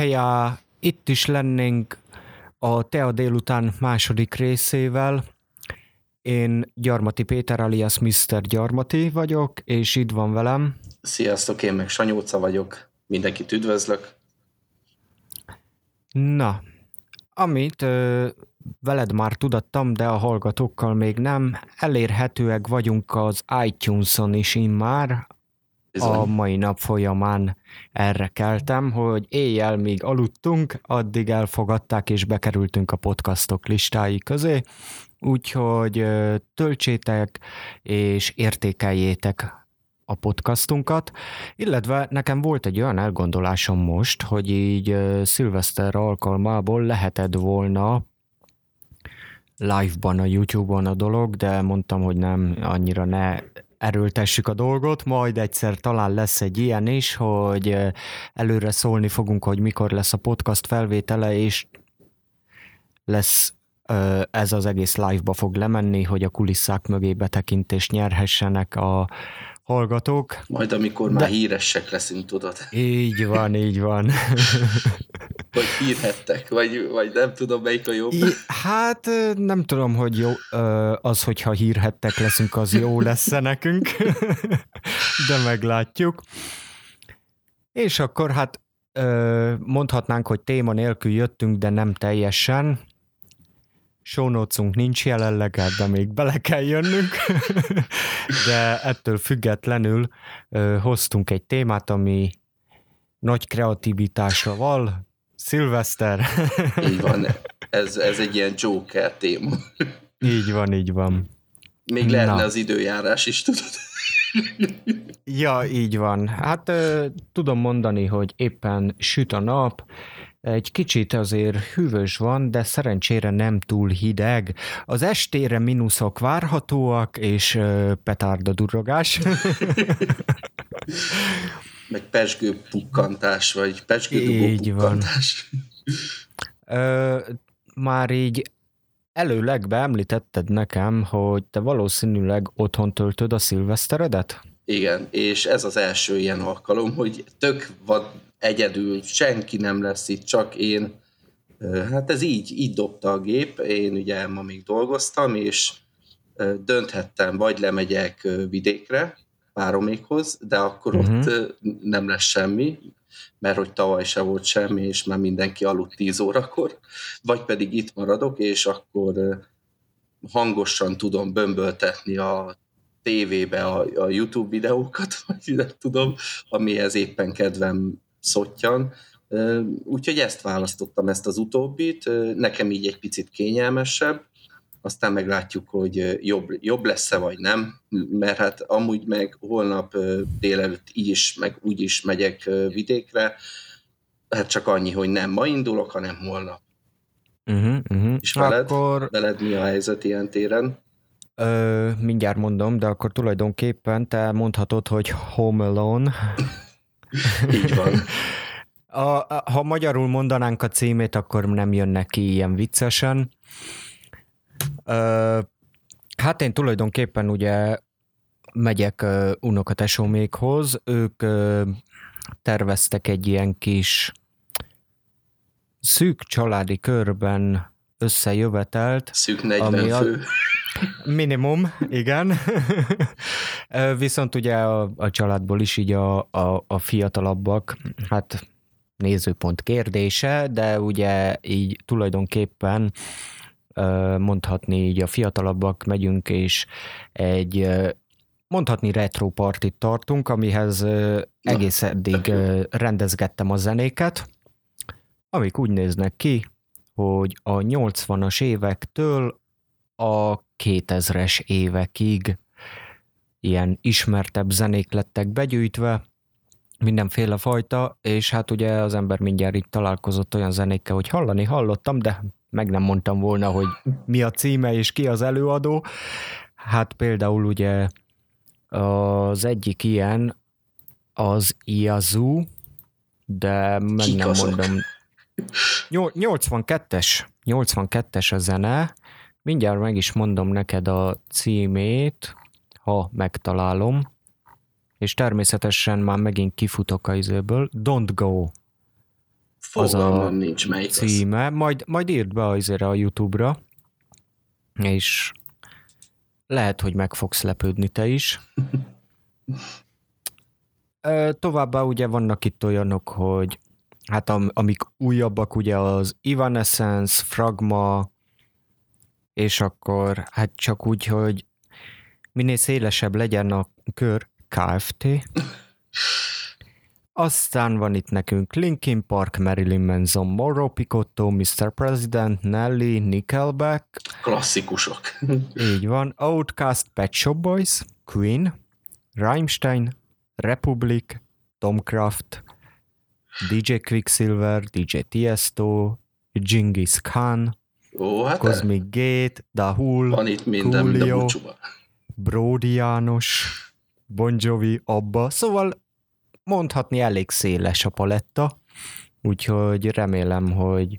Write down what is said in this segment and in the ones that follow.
Heja, itt is lennénk a Tea délután második részével. Én Gyarmati Péter alias Mr. Gyarmati vagyok, és itt van velem. Sziasztok, én meg Sanyóca vagyok. Mindenkit üdvözlök. Na, amit ö, veled már tudattam, de a hallgatókkal még nem, elérhetőek vagyunk az iTunes-on is immár, Bizony. a mai nap folyamán erre keltem, hogy éjjel még aludtunk, addig elfogadták és bekerültünk a podcastok listái közé, úgyhogy töltsétek és értékeljétek a podcastunkat, illetve nekem volt egy olyan elgondolásom most, hogy így szilveszter alkalmából leheted volna live-ban a YouTube-on a dolog, de mondtam, hogy nem, annyira ne erőltessük a dolgot, majd egyszer talán lesz egy ilyen is, hogy előre szólni fogunk, hogy mikor lesz a podcast felvétele, és lesz ez az egész live-ba fog lemenni, hogy a kulisszák mögé betekintést nyerhessenek a hallgatók. Majd amikor már De... híresek leszünk, tudod. Így van, így van. vagy hírhettek, vagy, vagy nem tudom, melyik a jobb. Hát nem tudom, hogy jó, az, hogyha hírhettek leszünk, az jó lesz -e nekünk, de meglátjuk. És akkor hát mondhatnánk, hogy téma nélkül jöttünk, de nem teljesen. Sónócunk nincs jelenleg, de még bele kell jönnünk, de ettől függetlenül hoztunk egy témát, ami nagy kreativitásra val, Szilveszter. így van, ez, ez egy ilyen Joker téma. így van, így van. Még lehetne Na. az időjárás is, tudod? ja, így van. Hát ö, tudom mondani, hogy éppen süt a nap, egy kicsit azért hűvös van, de szerencsére nem túl hideg. Az estére mínuszok várhatóak, és petárda durrogás. meg pesgő pukkantás, vagy pesgő pukkantás. Van. Ö, már így előleg beemlítetted nekem, hogy te valószínűleg otthon töltöd a szilveszteredet? Igen, és ez az első ilyen alkalom, hogy tök vad egyedül, senki nem lesz itt, csak én. Hát ez így, így dobta a gép, én ugye ma még dolgoztam, és dönthettem, vagy lemegyek vidékre, páromékhoz, de akkor uh-huh. ott nem lesz semmi, mert hogy tavaly se volt semmi, és már mindenki aludt 10 órakor, vagy pedig itt maradok, és akkor hangosan tudom bömböltetni a tévébe a, a YouTube videókat, vagy nem tudom, amihez éppen kedvem szottyan. Úgyhogy ezt választottam, ezt az utóbbit. Nekem így egy picit kényelmesebb, aztán meglátjuk, hogy jobb, jobb lesz-e vagy nem, mert hát amúgy meg holnap délelőtt így is, meg úgy is megyek vidékre, hát csak annyi, hogy nem ma indulok, hanem holnap. Uh-huh, uh-huh. És veled, akkor... veled mi a helyzet ilyen téren? Ö, mindjárt mondom, de akkor tulajdonképpen te mondhatod, hogy Home Alone. Így van. A, ha magyarul mondanánk a címét, akkor nem jön neki ilyen viccesen. Hát én tulajdonképpen ugye megyek unokatesómékhoz, ők terveztek egy ilyen kis szűk családi körben összejövetelt. Szűk 40 ami fő. A, minimum, igen. Viszont ugye a, a családból is így a, a, a fiatalabbak, hát nézőpont kérdése, de ugye így tulajdonképpen mondhatni így a fiatalabbak megyünk, és egy mondhatni retro partit tartunk, amihez egész eddig rendezgettem a zenéket, amik úgy néznek ki, hogy a 80-as évektől a 2000-es évekig ilyen ismertebb zenék lettek begyűjtve, mindenféle fajta, és hát ugye az ember mindjárt itt találkozott olyan zenékkel, hogy hallani hallottam, de meg nem mondtam volna, hogy mi a címe és ki az előadó. Hát például ugye az egyik ilyen az Iazu, de meg Kik nem azok? mondom. 82-es, 82-es a zene. Mindjárt meg is mondom neked a címét, ha megtalálom. És természetesen már megint kifutok a izéből. Don't Go. Fogalmam az a nincs melyik címe. Az. Majd, majd írd be azért a YouTube-ra, és lehet, hogy meg fogsz lepődni te is. Továbbá ugye vannak itt olyanok, hogy hát am, amik újabbak, ugye az Evanescence, Fragma, és akkor hát csak úgy, hogy minél szélesebb legyen a kör KFT. Aztán van itt nekünk Linkin Park, Marilyn Manson, Moro Picotto, Mr. President, Nelly, Nickelback. Klasszikusok. Így van. Outcast, Pet Shop Boys, Queen, Rammstein, Republic, Tomcraft, DJ Quicksilver, DJ Tiesto, Genghis Khan, Ó, hát Cosmic Gate, Dahul, Van itt minden, Coolio, Brody János, Bon Jovi, Abba, szóval mondhatni elég széles a paletta, úgyhogy remélem, hogy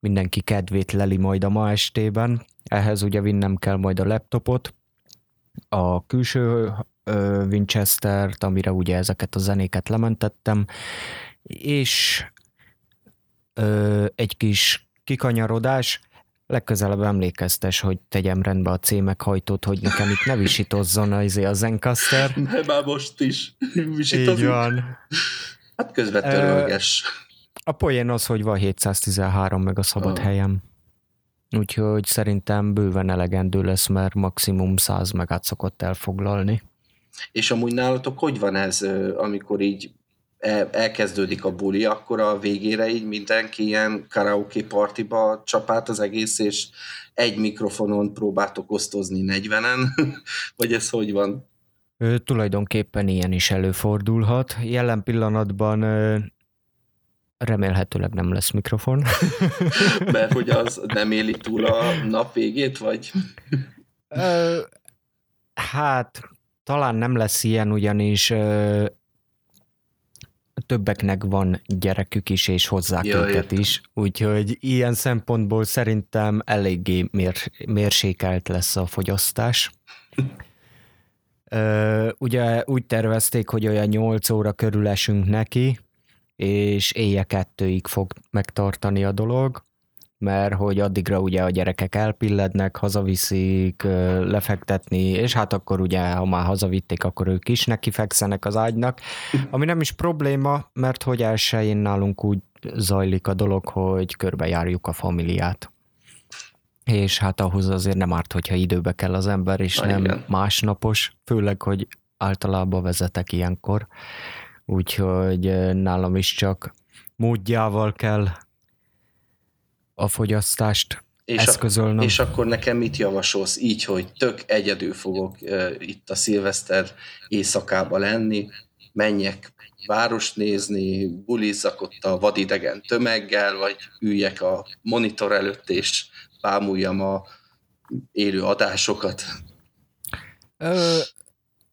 mindenki kedvét leli majd a ma estében. Ehhez ugye vinnem kell majd a laptopot, a külső Winchester-t, amire ugye ezeket a zenéket lementettem, és ö, egy kis kikanyarodás, legközelebb emlékeztes, hogy tegyem rendbe a C meghajtót, hogy nekem itt ne visítozzon az a Zencaster. Ne, már most is visítozik. Így van. Hát közben törölges. A poén az, hogy van 713 meg a szabad oh. helyem. Úgyhogy szerintem bőven elegendő lesz, mert maximum 100 megát szokott elfoglalni. És amúgy nálatok hogy van ez, amikor így elkezdődik a buli, akkor a végére így mindenki ilyen karaoke partiba csapát az egész, és egy mikrofonon próbáltok osztozni 40-en, vagy ez hogy van? Ő, tulajdonképpen ilyen is előfordulhat. Jelen pillanatban remélhetőleg nem lesz mikrofon. Mert hogy az nem éli túl a nap végét, vagy? hát talán nem lesz ilyen, ugyanis többeknek van gyerekük is, és hozzák ja, őket értem. is, úgyhogy ilyen szempontból szerintem eléggé mér, mérsékelt lesz a fogyasztás. Ö, ugye úgy tervezték, hogy olyan 8 óra körül esünk neki, és éjjel kettőig fog megtartani a dolog mert hogy addigra ugye a gyerekek elpillednek, hazaviszik, lefektetni, és hát akkor ugye, ha már hazavitték, akkor ők is neki fekszenek az ágynak, ami nem is probléma, mert hogy elsőjén nálunk úgy zajlik a dolog, hogy körbejárjuk a familiát. És hát ahhoz azért nem árt, hogyha időbe kell az ember, és Na, nem igen. másnapos, főleg, hogy általában vezetek ilyenkor, úgyhogy nálam is csak módjával kell a fogyasztást és eszközölnöm. A, és akkor nekem mit javasolsz így, hogy tök egyedül fogok uh, itt a szilveszter éjszakába lenni, menjek várost nézni, bulizzak ott a vadidegen tömeggel, vagy üljek a monitor előtt, és bámuljam a élő adásokat. Ö,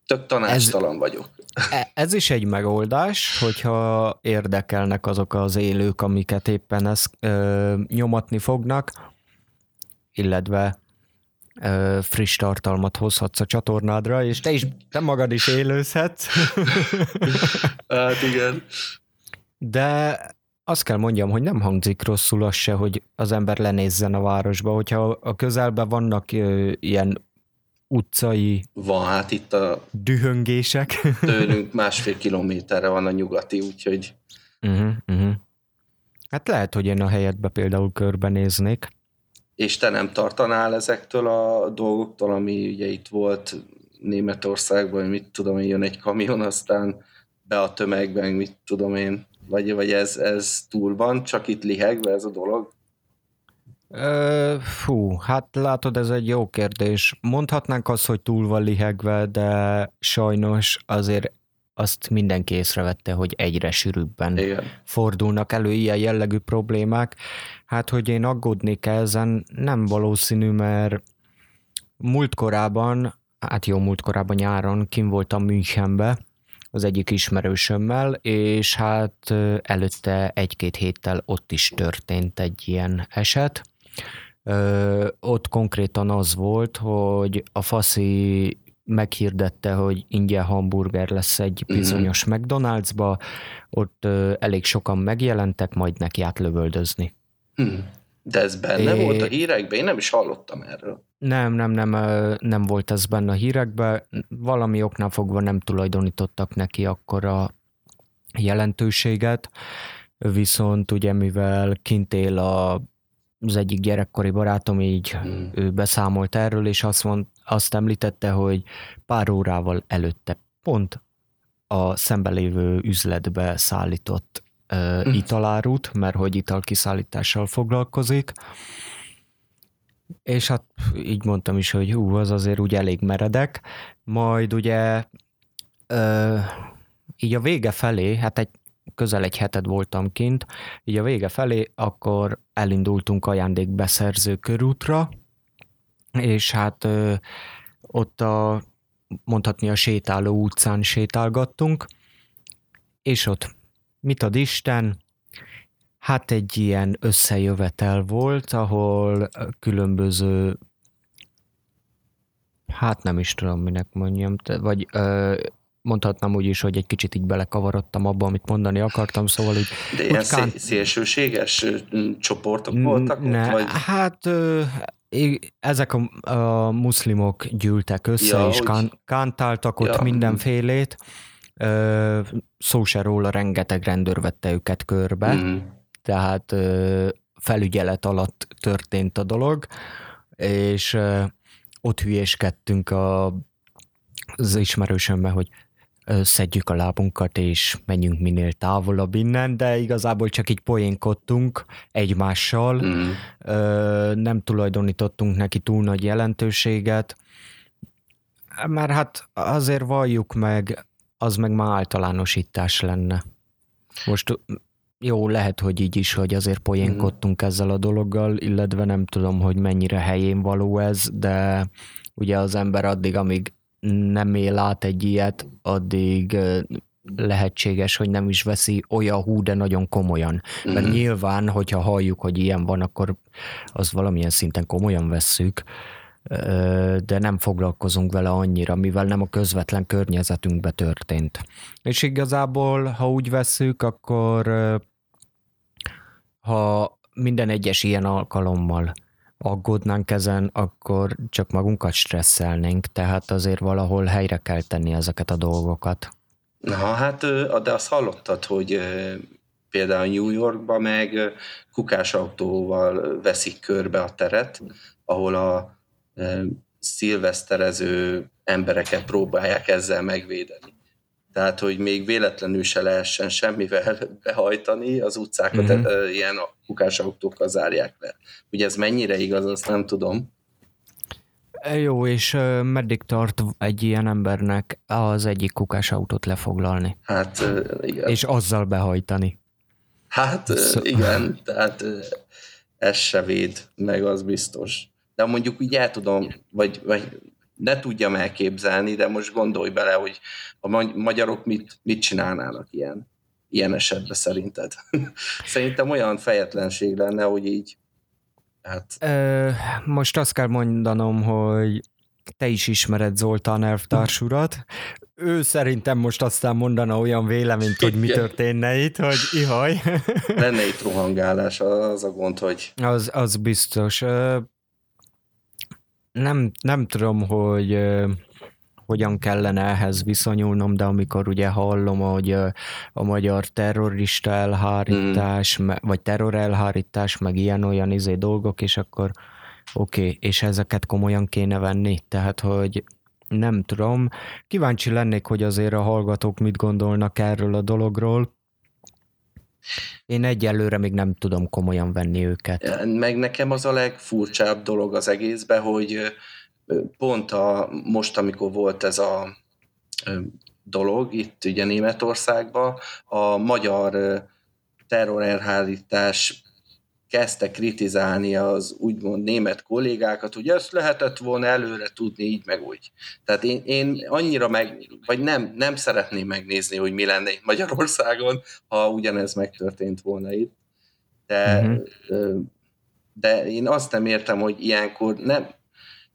Tök tanácstalan ez, vagyok. E, ez is egy megoldás, hogyha érdekelnek azok az élők, amiket éppen ezt ö, nyomatni fognak, illetve ö, friss tartalmat hozhatsz a csatornádra, és te is, te magad is élőzhetsz. hát igen. De azt kell mondjam, hogy nem hangzik rosszul az se, hogy az ember lenézzen a városba, hogyha a közelben vannak ö, ilyen utcai van, hát itt a dühöngések. Tőlünk másfél kilométerre van a nyugati, úgyhogy uh-huh, uh-huh. Hát lehet, hogy én a helyetbe például körbenéznék. És te nem tartanál ezektől a dolgoktól, ami ugye itt volt Németországban, mit tudom én, jön egy kamion, aztán be a tömegben, mit tudom én, vagy, vagy ez, ez túl van, csak itt lihegve ez a dolog? Fú, hát látod, ez egy jó kérdés. Mondhatnánk azt, hogy túl van lihegve, de sajnos azért azt mindenki észrevette, hogy egyre sűrűbben Igen. fordulnak elő ilyen jellegű problémák. Hát, hogy én aggódnék ezen, nem valószínű, mert múltkorában, hát jó múltkorában nyáron kim voltam Münchenbe, az egyik ismerősömmel, és hát előtte egy-két héttel ott is történt egy ilyen eset, Ö, ott konkrétan az volt, hogy a faszi meghirdette, hogy ingyen hamburger lesz egy mhm. bizonyos mm-hmm. McDonald'sba, ott ö, elég sokan megjelentek, majd neki átlövöldözni. Mm. De ez benne é... volt a hírekben? Én nem is hallottam erről. Nem, nem, nem, nem volt ez benne a hírekben. Valami oknál fogva nem tulajdonítottak neki akkor a jelentőséget, viszont ugye mivel kint él a, az egyik gyerekkori barátom, így hmm. ő beszámolt erről, és azt, mond, azt említette, hogy pár órával előtte pont a szembelévő üzletbe szállított uh, italárút, mert hogy italkiszállítással foglalkozik, és hát így mondtam is, hogy hú, az azért úgy elég meredek, majd ugye uh, így a vége felé, hát egy közel egy heted voltam kint, így a vége felé akkor elindultunk ajándékbeszerző körútra, és hát ö, ott a mondhatni a sétáló utcán sétálgattunk, és ott mit ad Isten, hát egy ilyen összejövetel volt, ahol különböző hát nem is tudom, minek mondjam, vagy ö, mondhatnám úgy is, hogy egy kicsit így belekavarodtam abba, amit mondani akartam, szóval így... De ilyen kán... szélsőséges csoportok voltak ne, ott, vagy? Hát ezek a, a muszlimok gyűltek össze, ja, és kán, kántáltak ott ja. mindenfélét. Szó se róla, rengeteg rendőr vette őket körbe, mm. tehát felügyelet alatt történt a dolog, és ott hülyéskedtünk a, az ismerősömmel, hogy szedjük a lábunkat, és menjünk minél távolabb innen, de igazából csak így poénkodtunk egymással, mm. nem tulajdonítottunk neki túl nagy jelentőséget, mert hát azért valljuk meg, az meg már általánosítás lenne. Most jó, lehet, hogy így is, hogy azért poénkodtunk mm. ezzel a dologgal, illetve nem tudom, hogy mennyire helyén való ez, de ugye az ember addig, amíg nem él át egy ilyet, addig lehetséges, hogy nem is veszi olyan hú, de nagyon komolyan. Mert mm. nyilván, hogyha halljuk, hogy ilyen van, akkor az valamilyen szinten komolyan vesszük, de nem foglalkozunk vele annyira, mivel nem a közvetlen környezetünkbe történt. És igazából, ha úgy vesszük, akkor ha minden egyes ilyen alkalommal aggódnánk ezen, akkor csak magunkat stresszelnénk, tehát azért valahol helyre kell tenni ezeket a dolgokat. Na hát, de azt hallottad, hogy például New Yorkban meg kukásautóval veszik körbe a teret, ahol a szilveszterező embereket próbálják ezzel megvédeni tehát hogy még véletlenül se lehessen semmivel behajtani, az utcákat mm-hmm. ilyen autókkal zárják le. Ugye ez mennyire igaz, azt nem tudom. E, jó, és meddig tart egy ilyen embernek az egyik autót lefoglalni? Hát igen. És azzal behajtani? Hát Szó... igen, tehát ez se véd, meg az biztos. De mondjuk úgy el tudom, vagy, vagy ne tudjam elképzelni, de most gondolj bele, hogy a magyarok mit, mit csinálnának ilyen, ilyen esetben szerinted. Szerintem olyan fejetlenség lenne, hogy így hát... Ö, most azt kell mondanom, hogy te is ismered Zoltán elvtársurat. Ő szerintem most aztán mondana olyan véleményt, hogy mi történne itt, hogy ihaj. Lenne itt rohangálás, az a gond, hogy... Az, az biztos nem, nem tudom, hogy hogyan kellene ehhez viszonyulnom, de amikor ugye hallom, hogy a magyar terrorista elhárítás, mm. vagy terror elhárítás, meg ilyen-olyan izé dolgok, és akkor oké, okay, és ezeket komolyan kéne venni, tehát, hogy nem tudom. Kíváncsi lennék, hogy azért a hallgatók mit gondolnak erről a dologról, én egyelőre még nem tudom komolyan venni őket. Meg nekem az a legfurcsább dolog az egészben, hogy pont a, most, amikor volt ez a dolog itt ugye Németországban, a magyar terrorelhárítás kezdte kritizálni az úgymond német kollégákat, hogy ezt lehetett volna előre tudni így meg úgy. Tehát én, én annyira meg, vagy nem, nem szeretném megnézni, hogy mi lenne itt Magyarországon, ha ugyanez megtörtént volna itt. De, uh-huh. de én azt nem értem, hogy ilyenkor nem,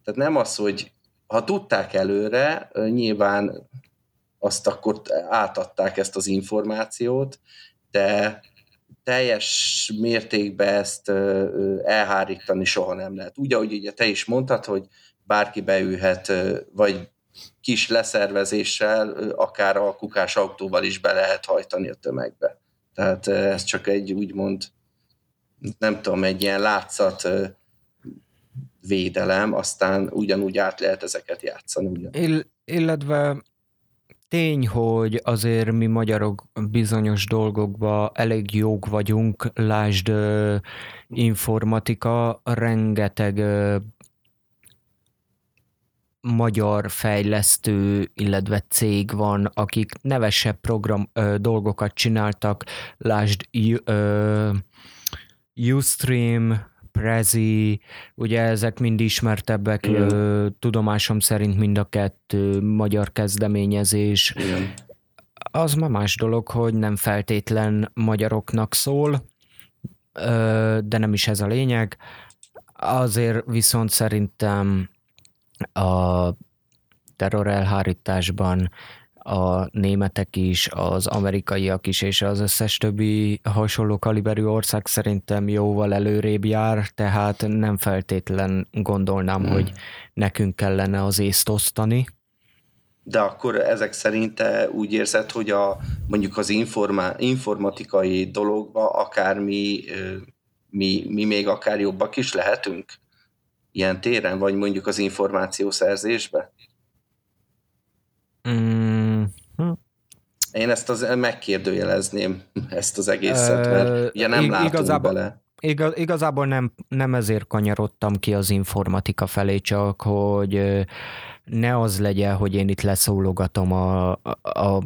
tehát nem az, hogy ha tudták előre, nyilván azt akkor átadták ezt az információt, de teljes mértékben ezt elhárítani soha nem lehet. Úgy, ahogy ugye te is mondtad, hogy bárki beülhet, vagy kis leszervezéssel, akár a kukás autóval is be lehet hajtani a tömegbe. Tehát ez csak egy úgymond, nem tudom, egy ilyen látszat védelem, aztán ugyanúgy át lehet ezeket játszani. Ugyan. Ill- illetve tény, hogy azért mi magyarok bizonyos dolgokba elég jók vagyunk, lásd informatika, rengeteg magyar fejlesztő, illetve cég van, akik nevesebb program ö, dolgokat csináltak, lásd ö, Ustream, Prezi, ugye ezek mind ismertebbek, ö, tudomásom szerint mind a kettő magyar kezdeményezés. Igen. Az már más dolog, hogy nem feltétlen magyaroknak szól, de nem is ez a lényeg. Azért viszont szerintem a terrorelhárításban a németek is, az amerikaiak is, és az összes többi hasonló kaliberű ország szerintem jóval előrébb jár, tehát nem feltétlen gondolnám, hmm. hogy nekünk kellene az észt osztani. De akkor ezek szerint úgy érzed, hogy a, mondjuk az informa, informatikai dologba akár mi, mi, mi még akár jobbak is lehetünk? ilyen téren, vagy mondjuk az információszerzésbe? Mm. Én ezt az, megkérdőjelezném, ezt az egészet, mert ugye nem látunk igazából, bele. Igaz, igazából nem, nem ezért kanyarodtam ki az informatika felé, csak hogy ne az legyen, hogy én itt leszólogatom a, a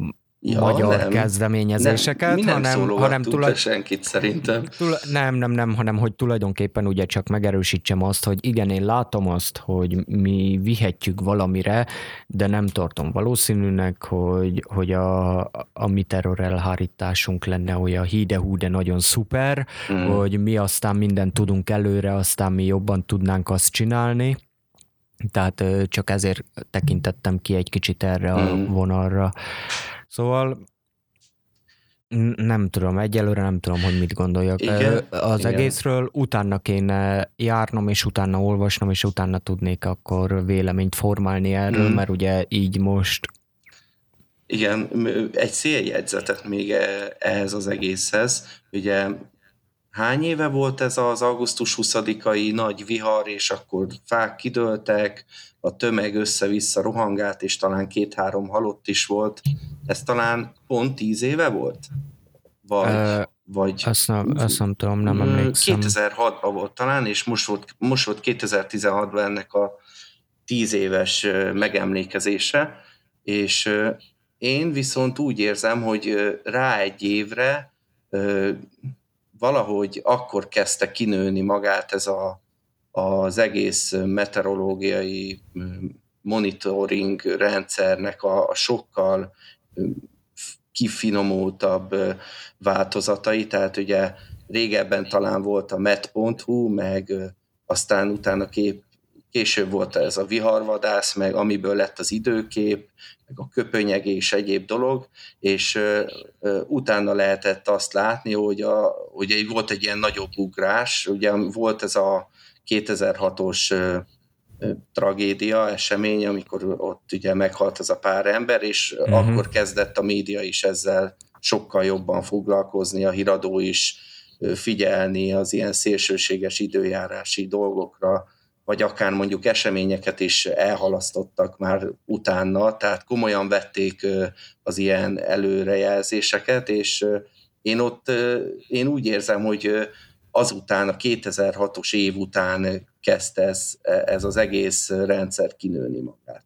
ja, magyar nem. kezdeményezéseket, nem, nem hanem, hanem tulaj... senkit szerintem. Tulaj... Nem, nem, nem, hanem hogy tulajdonképpen ugye csak megerősítsem azt, hogy igen, én látom azt, hogy mi vihetjük valamire, de nem tartom valószínűnek, hogy, hogy a, a mi terror elhárításunk lenne olyan híde hú, de nagyon szuper, mm. hogy mi aztán mindent tudunk előre, aztán mi jobban tudnánk azt csinálni. Tehát csak ezért tekintettem ki egy kicsit erre mm. a vonalra. Szóval nem tudom, egyelőre nem tudom, hogy mit gondoljak. Igen, az igen. egészről utána kéne járnom, és utána olvasnom, és utána tudnék akkor véleményt formálni erről, mm. mert ugye így most... Igen, egy széljegyzetet még e, ehhez az egészhez. Ugye hány éve volt ez az augusztus 20-ai nagy vihar, és akkor fák kidőltek, a tömeg össze-vissza rohangált, és talán két-három halott is volt. Ez talán pont tíz éve volt? Vagy, uh, vagy azt, nem, azt nem tudom, nem emlékszem. 2006-ban volt talán, és most volt, most volt 2016-ban ennek a tíz éves megemlékezése, és én viszont úgy érzem, hogy rá egy évre valahogy akkor kezdte kinőni magát ez a, az egész meteorológiai monitoring rendszernek a, a sokkal kifinomultabb változatai, tehát ugye régebben talán volt a met.hu, meg aztán utána kép, később volt ez a viharvadász, meg amiből lett az időkép, meg a köpönyeg és egyéb dolog, és uh, uh, utána lehetett azt látni, hogy, a, hogy volt egy ilyen nagyobb ugrás, ugye volt ez a 2006-os uh, tragédia, esemény, amikor ott ugye meghalt az a pár ember, és uh-huh. akkor kezdett a média is ezzel sokkal jobban foglalkozni, a híradó is figyelni az ilyen szélsőséges időjárási dolgokra, vagy akár mondjuk eseményeket is elhalasztottak már utána, tehát komolyan vették az ilyen előrejelzéseket, és én ott, én úgy érzem, hogy azután, a 2006-os év után kezdte ez, ez az egész rendszer kinőni magát.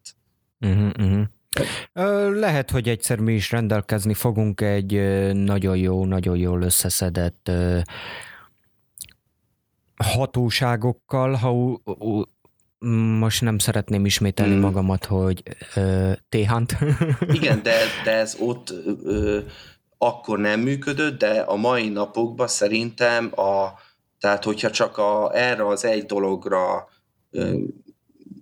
Uh-huh, uh-huh. Lehet, hogy egyszer mi is rendelkezni fogunk egy nagyon jó, nagyon jól összeszedett hatóságokkal, ha most nem szeretném ismételni hmm. magamat, hogy T-Hunt. Igen, de, de ez ott ö, akkor nem működött, de a mai napokban szerintem a, tehát hogyha csak a, erre az egy dologra ö,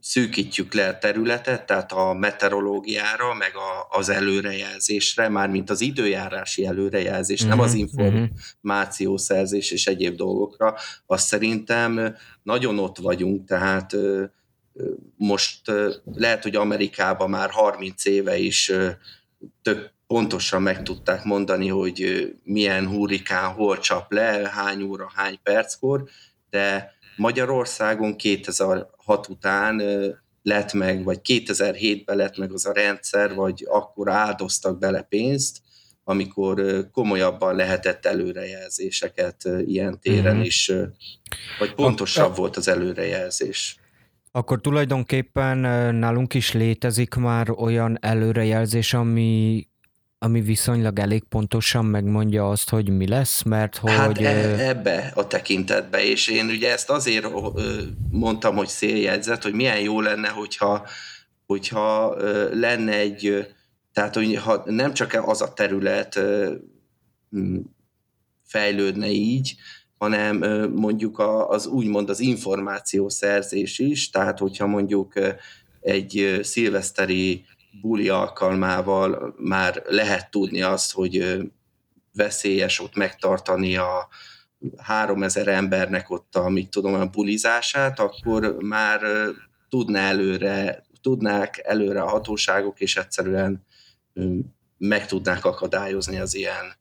szűkítjük le a területet, tehát a meteorológiára, meg a, az előrejelzésre, mármint az időjárási előrejelzés, mm-hmm. nem az mhm, mhm. információszerzés és egyéb dolgokra, azt szerintem nagyon ott vagyunk, tehát most lehet, hogy Amerikában már 30 éve is tök pontosan meg tudták mondani, hogy milyen hurrikán hol csap le, hány óra, hány perckor, de Magyarországon 2006 után lett meg, vagy 2007-ben lett meg az a rendszer, vagy akkor áldoztak bele pénzt, amikor komolyabban lehetett előrejelzéseket ilyen téren mm-hmm. is, vagy pontosabb volt az előrejelzés. Akkor tulajdonképpen nálunk is létezik már olyan előrejelzés, ami ami viszonylag elég pontosan megmondja azt, hogy mi lesz, mert hogy... Hát e- ebbe a tekintetbe, és én ugye ezt azért mondtam, hogy széljegyzet, hogy milyen jó lenne, hogyha, hogyha lenne egy, tehát hogy ha nem csak az a terület fejlődne így, hanem mondjuk az úgymond az információszerzés is, tehát hogyha mondjuk egy szilveszteri buli alkalmával már lehet tudni azt, hogy veszélyes ott megtartani a 3000 embernek ott a, mit tudom, a bulizását, akkor már tudná előre, tudnák előre a hatóságok, és egyszerűen meg tudnák akadályozni az ilyen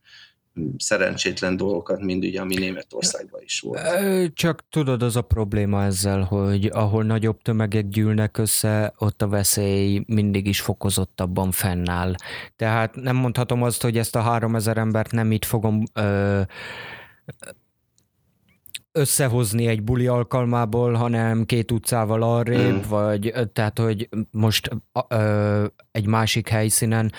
szerencsétlen dolgokat, mind ugye, ami Németországban is volt. Csak tudod, az a probléma ezzel, hogy ahol nagyobb tömegek gyűlnek össze, ott a veszély mindig is fokozottabban fennáll. Tehát nem mondhatom azt, hogy ezt a három ezer embert nem itt fogom ö, összehozni egy buli alkalmából, hanem két utcával arrébb, mm. vagy tehát, hogy most ö, egy másik helyszínen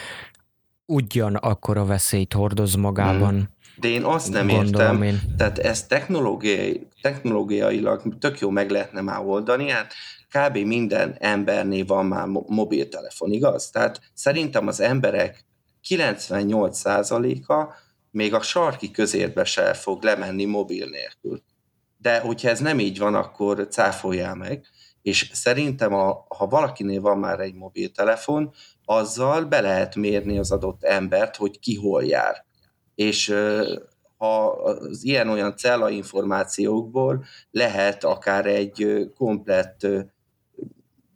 ugyan akkora veszélyt hordoz magában. Hmm. De én azt nem értem, én. tehát ezt technológiai, technológiailag tök jó meg lehetne már oldani, hát kb. minden embernél van már mobiltelefon, igaz? Tehát szerintem az emberek 98%-a még a sarki közérbe se fog lemenni mobil nélkül. De hogyha ez nem így van, akkor cáfoljál meg. És szerintem, a, ha valakinél van már egy mobiltelefon, azzal be lehet mérni az adott embert, hogy ki hol jár. És ha az ilyen-olyan cella információkból lehet akár egy komplett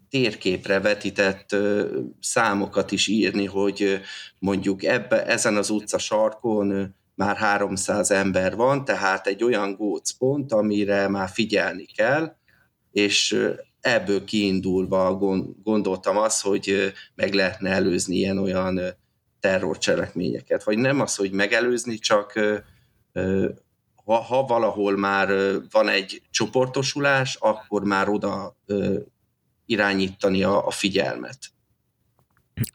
térképre vetített számokat is írni, hogy mondjuk ebbe, ezen az utca sarkon már 300 ember van, tehát egy olyan gócpont, amire már figyelni kell, és ebből kiindulva gondoltam azt, hogy meg lehetne előzni ilyen-olyan terrorcselekményeket. Vagy nem az, hogy megelőzni, csak ha, ha valahol már van egy csoportosulás, akkor már oda irányítani a, a figyelmet.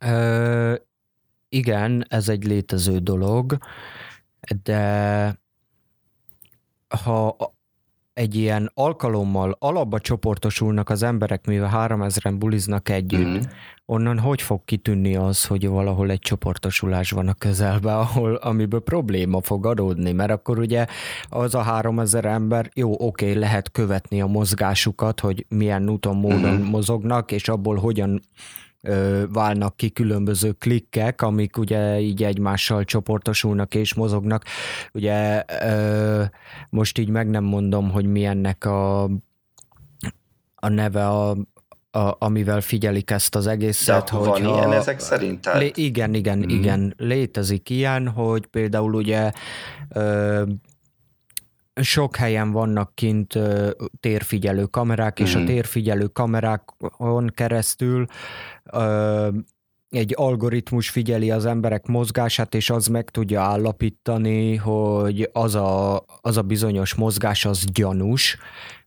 Ö, igen, ez egy létező dolog, de ha egy ilyen alkalommal alapba csoportosulnak az emberek, mivel 3000-en buliznak együtt, mm. onnan hogy fog kitűnni az, hogy valahol egy csoportosulás van a közelben, ahol, amiből probléma fog adódni, mert akkor ugye az a 3000 ember, jó, oké, okay, lehet követni a mozgásukat, hogy milyen úton, módon mm. mozognak, és abból hogyan válnak ki különböző klikkek, amik ugye így egymással csoportosulnak és mozognak. Ugye most így meg nem mondom, hogy milyennek a, a neve a, a, amivel figyelik ezt az egészet. De hogy van ilyen ezek szerint? Tehát... Lé, igen, igen, mm. igen. Létezik ilyen, hogy például ugye ö, sok helyen vannak kint ö, térfigyelő kamerák, mm. és a mm. térfigyelő kamerákon keresztül ö, egy algoritmus figyeli az emberek mozgását, és az meg tudja állapítani, hogy az a, az a bizonyos mozgás az gyanús,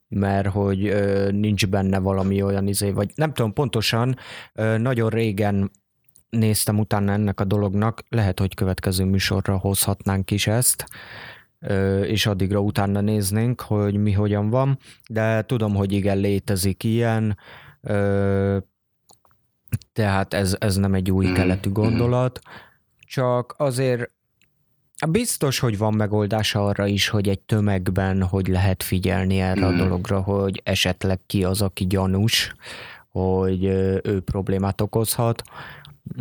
mert hogy ö, nincs benne valami olyan izé, vagy nem tudom pontosan, ö, nagyon régen néztem utána ennek a dolognak, lehet, hogy következő műsorra hozhatnánk is ezt, és addigra utána néznénk, hogy mi hogyan van, de tudom, hogy igen, létezik ilyen, tehát ez, ez nem egy új mm, keletű mm. gondolat, csak azért biztos, hogy van megoldása arra is, hogy egy tömegben hogy lehet figyelni erre a mm. dologra, hogy esetleg ki az, aki gyanús, hogy ő problémát okozhat.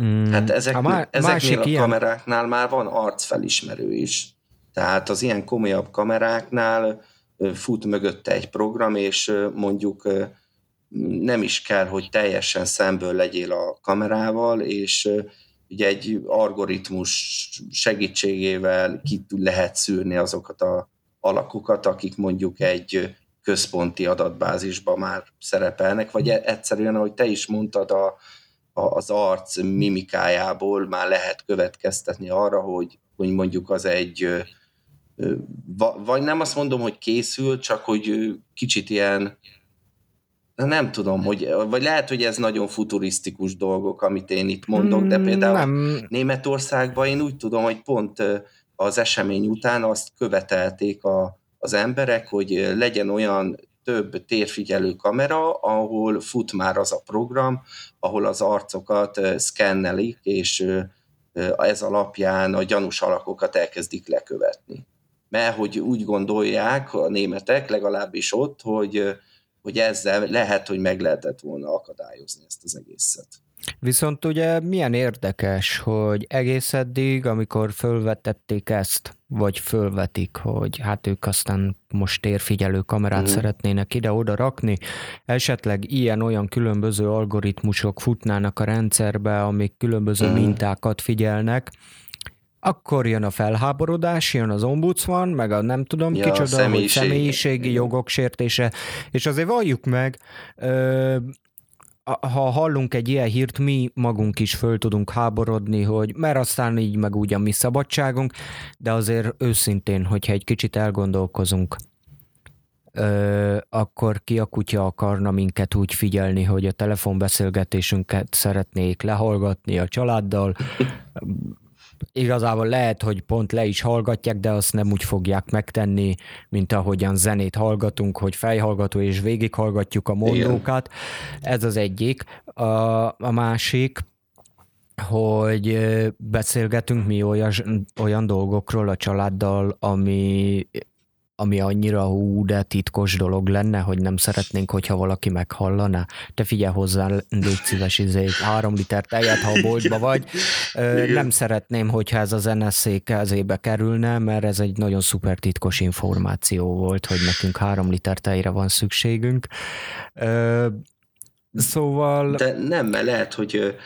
Mm, hát ezek, a má- ezeknél a ilyen... kameráknál már van arcfelismerő is. Tehát az ilyen komolyabb kameráknál fut mögötte egy program, és mondjuk nem is kell, hogy teljesen szemből legyél a kamerával, és ugye egy algoritmus segítségével ki lehet szűrni azokat a alakokat, akik mondjuk egy központi adatbázisban már szerepelnek, vagy e- egyszerűen, ahogy te is mondtad, a, a, az arc mimikájából már lehet következtetni arra, hogy, hogy mondjuk az egy, vagy nem azt mondom, hogy készül, csak hogy kicsit ilyen nem tudom, hogy, vagy lehet, hogy ez nagyon futurisztikus dolgok, amit én itt mondok, de hmm, például nem. Németországban én úgy tudom, hogy pont az esemény után azt követelték a, az emberek, hogy legyen olyan több térfigyelő kamera, ahol fut már az a program, ahol az arcokat szkennelik, és ez alapján a gyanús alakokat elkezdik lekövetni. Mert hogy úgy gondolják a németek, legalábbis ott, hogy hogy ezzel lehet, hogy meg lehetett volna akadályozni ezt az egészet. Viszont ugye milyen érdekes, hogy egész eddig, amikor fölvetették ezt, vagy fölvetik, hogy hát ők aztán most térfigyelő kamerát uh-huh. szeretnének ide-oda rakni, esetleg ilyen-olyan különböző algoritmusok futnának a rendszerbe, amik különböző uh-huh. mintákat figyelnek, akkor jön a felháborodás, jön az ombudsman, meg a nem tudom ja, kicsoda, személyiség. hogy személyiségi jogok sértése, és azért valljuk meg, ö, ha hallunk egy ilyen hírt, mi magunk is föl tudunk háborodni, hogy mert aztán így meg úgy a mi szabadságunk, de azért őszintén, hogyha egy kicsit elgondolkozunk, ö, akkor ki a kutya akarna minket úgy figyelni, hogy a telefonbeszélgetésünket szeretnék lehallgatni a családdal, igazából lehet, hogy pont le is hallgatják, de azt nem úgy fogják megtenni, mint ahogyan zenét hallgatunk, hogy fejhallgató és végighallgatjuk a mondókat. Igen. Ez az egyik. A, a másik, hogy beszélgetünk mi olyan, olyan dolgokról a családdal, ami ami annyira hú, de titkos dolog lenne, hogy nem szeretnénk, hogyha valaki meghallaná. Te figyelj hozzá, légy szíves, izé, három liter tejet, ha a boltba vagy. Igen. Nem szeretném, hogyha ez az NSZ kezébe kerülne, mert ez egy nagyon szuper titkos információ volt, hogy nekünk három liter tejre van szükségünk. Szóval... De nem, mert lehet, hogy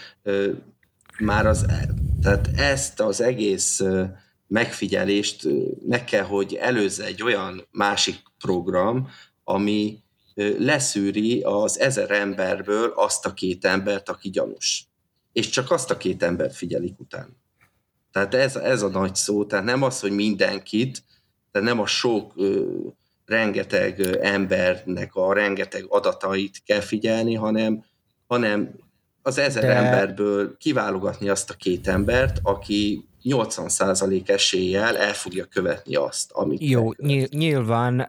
már az, tehát ezt az egész megfigyelést meg kell, hogy előzze egy olyan másik program, ami leszűri az ezer emberből azt a két embert, aki gyanús. És csak azt a két embert figyelik után. Tehát ez, ez a nagy szó, tehát nem az, hogy mindenkit, tehát nem a sok ö, rengeteg embernek a rengeteg adatait kell figyelni, hanem, hanem az ezer De... emberből kiválogatni azt a két embert, aki 80% eséllyel el fogja követni azt, amit Jó, nyilván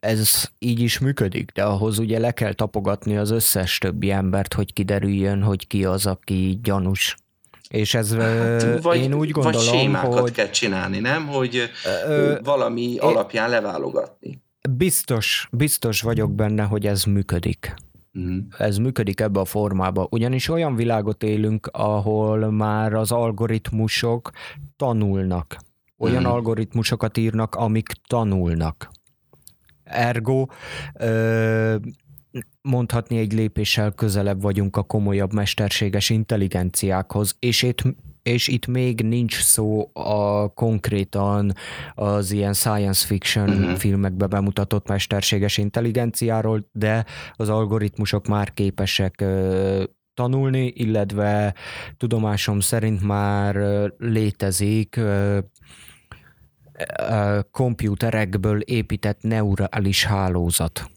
ez így is működik, de ahhoz ugye le kell tapogatni az összes többi embert, hogy kiderüljön, hogy ki az, aki gyanús. És ez hát, vagy, én úgy gondolom, vagy sémákat hogy... kell csinálni, nem? Hogy ö, valami ö, alapján leválogatni. Biztos, biztos vagyok benne, hogy ez működik. Uh-huh. Ez működik ebbe a formába. Ugyanis olyan világot élünk, ahol már az algoritmusok tanulnak. Olyan uh-huh. algoritmusokat írnak, amik tanulnak. Ergo ö, mondhatni egy lépéssel közelebb vagyunk a komolyabb mesterséges intelligenciákhoz, és itt és itt még nincs szó a konkrétan az ilyen science fiction uh-huh. filmekbe bemutatott mesterséges intelligenciáról, de az algoritmusok már képesek tanulni, illetve tudomásom szerint már létezik komputerekből épített neurális hálózat.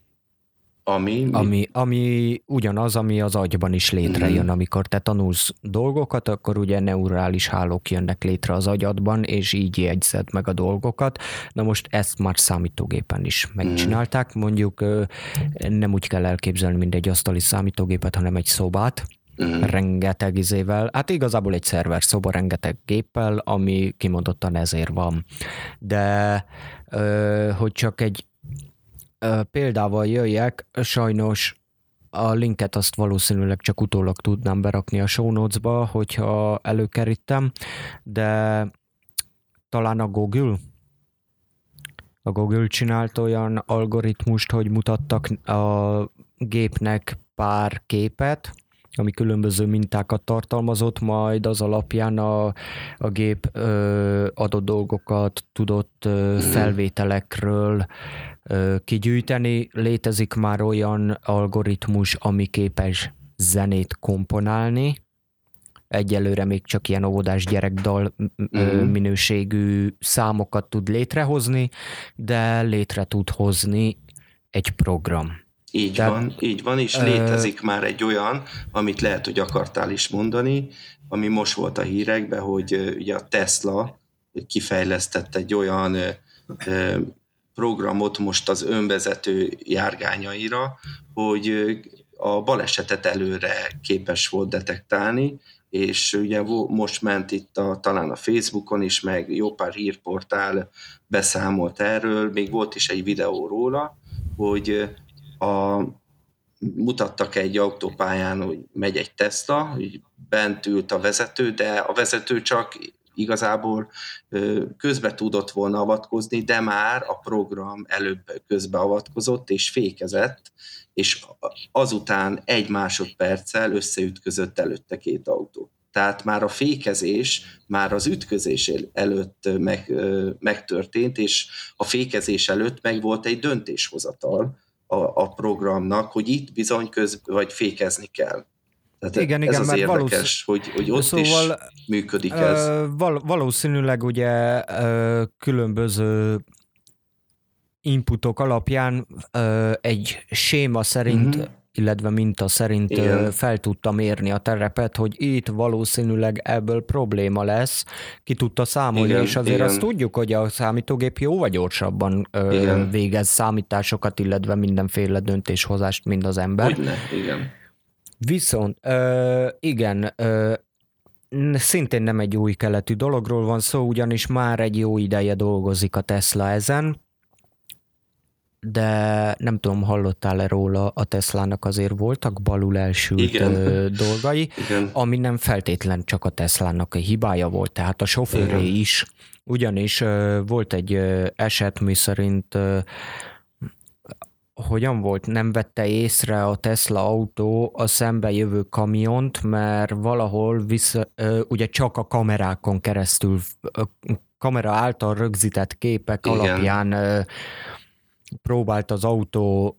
Ami, ami, ami ugyanaz, ami az agyban is létrejön, mm. amikor te tanulsz dolgokat, akkor ugye neurális hálók jönnek létre az agyadban, és így jegyzed meg a dolgokat. Na most ezt már számítógépen is megcsinálták, mondjuk nem úgy kell elképzelni, mint egy asztali számítógépet, hanem egy szobát, Mm. rengeteg izével, hát igazából egy szerver szoba rengeteg géppel, ami kimondottan ezért van. De hogy csak egy példával jöjjek, sajnos a linket azt valószínűleg csak utólag tudnám berakni a show notes-ba, hogyha előkerítem, de talán a Google, a Google csinált olyan algoritmust, hogy mutattak a gépnek pár képet, ami különböző mintákat tartalmazott, majd az alapján a, a gép ö, adott dolgokat tudott ö, felvételekről ö, kigyűjteni. Létezik már olyan algoritmus, ami képes zenét komponálni, egyelőre még csak ilyen óvodás gyerekdal mm. minőségű számokat tud létrehozni, de létre tud hozni egy program. Így Tehát, van, így van, és létezik ö... már egy olyan, amit lehet, hogy akartál is mondani, ami most volt a hírekben, hogy ugye a Tesla kifejlesztett egy olyan programot most az önvezető járgányaira, hogy a balesetet előre képes volt detektálni, és ugye most ment itt a, talán a Facebookon is, meg jó pár hírportál beszámolt erről, még volt is egy videó róla, hogy a, mutattak egy autópályán, hogy megy egy Tesla, hogy bent ült a vezető, de a vezető csak igazából közbe tudott volna avatkozni, de már a program előbb közbeavatkozott és fékezett, és azután egy másodperccel összeütközött előtte két autó. Tehát már a fékezés, már az ütközés előtt meg, megtörtént, és a fékezés előtt meg volt egy döntéshozatal a, a programnak, hogy itt bizony köz, vagy fékezni kell. Tehát igen, ez igen, az érdekes, valószín... hogy, hogy ott szóval, is működik ez. Val- valószínűleg ugye különböző inputok alapján egy séma szerint uh-huh illetve minta szerint Igen. fel tudta mérni a terepet, hogy itt valószínűleg ebből probléma lesz, ki tudta számolni, Igen, és azért Igen. azt tudjuk, hogy a számítógép jóval gyorsabban Igen. végez számításokat, illetve mindenféle döntéshozást, mint az ember. Hogyne, igen. Viszont igen, szintén nem egy új keletű dologról van szó, ugyanis már egy jó ideje dolgozik a Tesla ezen, de nem tudom, hallottál-e róla, a Teslának azért voltak balul elsült Igen. dolgai, Igen. ami nem feltétlen csak a Teslának a hibája volt, tehát a sofőré Igen. is, ugyanis volt egy eset, mi szerint hogyan volt, nem vette észre a Tesla autó a szembe jövő kamiont, mert valahol vissza, ugye csak a kamerákon keresztül, kamera által rögzített képek Igen. alapján próbált az autó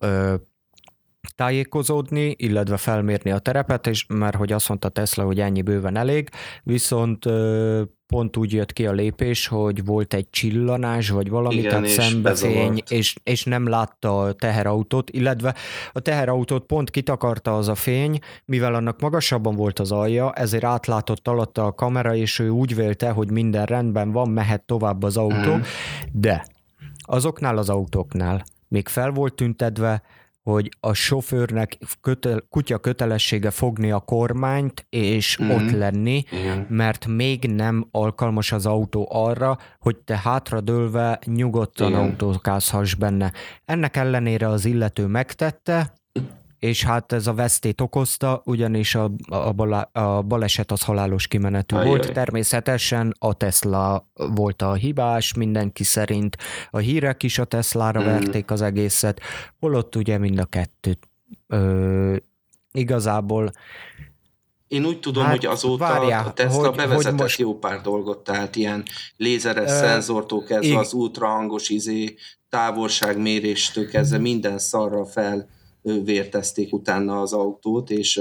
tájékozódni, illetve felmérni a terepet, és mert hogy azt mondta Tesla, hogy ennyi bőven elég, viszont ö, pont úgy jött ki a lépés, hogy volt egy csillanás, vagy valami, Igen, tehát szembefény, és, és nem látta a teherautót, illetve a teherautót pont kitakarta az a fény, mivel annak magasabban volt az alja, ezért átlátott alatta a kamera, és ő úgy vélte, hogy minden rendben van, mehet tovább az autó, mm. de Azoknál az autóknál még fel volt tüntetve, hogy a sofőrnek kötel, kutya kötelessége fogni a kormányt és mm. ott lenni, mm. mert még nem alkalmas az autó arra, hogy te hátradőlve nyugodtan Igen. autókázhass benne. Ennek ellenére az illető megtette, és hát ez a vesztét okozta, ugyanis a, a, a baleset az halálos kimenetű Ajaj. volt. Természetesen a Tesla volt a hibás, mindenki szerint a hírek is a Teslára mm. verték az egészet, holott ugye mind a kettőt ö, igazából én úgy tudom, hát, hogy azóta várjál, a Tesla hogy, bevezetett hogy most... jó pár dolgot, tehát ilyen lézeres uh, szenzortól kezdve az ultrahangos izé, távolságméréstől kezdve minden szarra fel vértezték utána az autót, és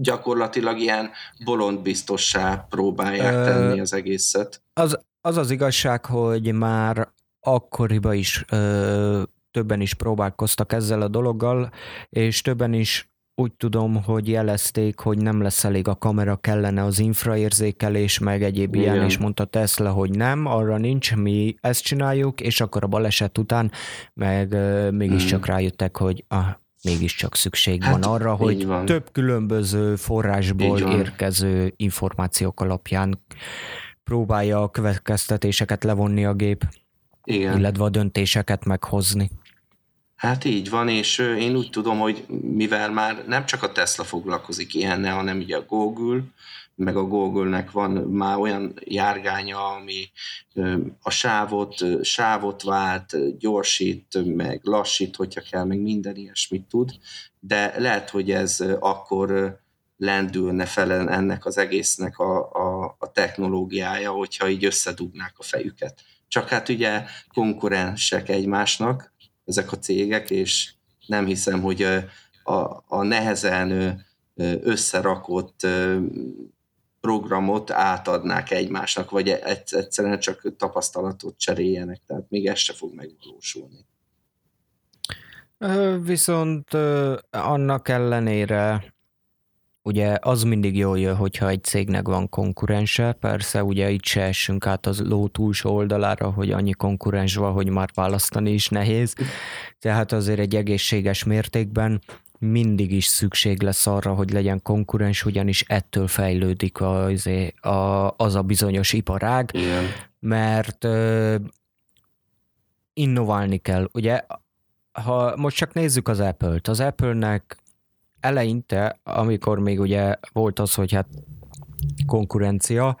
gyakorlatilag ilyen bolondbiztossá próbálják tenni az egészet. Az, az az igazság, hogy már akkoriban is ö, többen is próbálkoztak ezzel a dologgal, és többen is úgy tudom, hogy jelezték, hogy nem lesz elég a kamera, kellene az infraérzékelés, meg egyéb Igen. ilyen, és mondta Tesla, hogy nem, arra nincs, mi ezt csináljuk, és akkor a baleset után meg uh, mégiscsak mm. rájöttek, hogy ah, mégiscsak szükség hát, van arra, hogy van. több különböző forrásból érkező információk alapján próbálja a következtetéseket levonni a gép, Igen. illetve a döntéseket meghozni. Hát így van, és én úgy tudom, hogy mivel már nem csak a Tesla foglalkozik ilyennel, hanem ugye a Google, meg a Google-nek van már olyan járgánya, ami a sávot, sávot vált, gyorsít, meg lassít, hogyha kell, meg minden ilyesmit tud, de lehet, hogy ez akkor lendülne fel ennek az egésznek a, a, a technológiája, hogyha így összedugnák a fejüket. Csak hát ugye konkurensek egymásnak ezek a cégek, és nem hiszem, hogy a, a nehezen összerakott programot átadnák egymásnak, vagy egyszerűen csak tapasztalatot cseréljenek, tehát még ez se fog megvalósulni. Viszont annak ellenére ugye az mindig jól jön, hogyha egy cégnek van konkurense, persze ugye itt se essünk át az ló túlsó oldalára, hogy annyi konkurens van, hogy már választani is nehéz, tehát azért egy egészséges mértékben mindig is szükség lesz arra, hogy legyen konkurens, ugyanis ettől fejlődik az, a, az a bizonyos iparág, Igen. mert ö, innoválni kell. Ugye, ha most csak nézzük az Apple-t, az Apple-nek eleinte, amikor még ugye volt az, hogy hát konkurencia,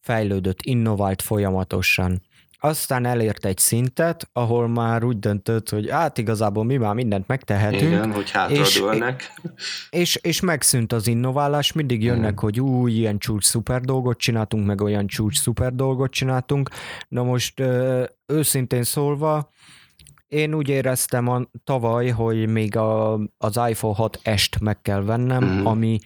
fejlődött, innovált folyamatosan. Aztán elért egy szintet, ahol már úgy döntött, hogy hát igazából mi már mindent megtehetünk. Igen, hogy hátradőlnek. És, és, és megszűnt az innoválás, mindig jönnek, mm. hogy új, ilyen csúcs szuper dolgot csináltunk, meg olyan csúcs szuper dolgot csináltunk. Na most őszintén szólva, én úgy éreztem a, tavaly, hogy még a, az iPhone 6S-t meg kell vennem, mm. ami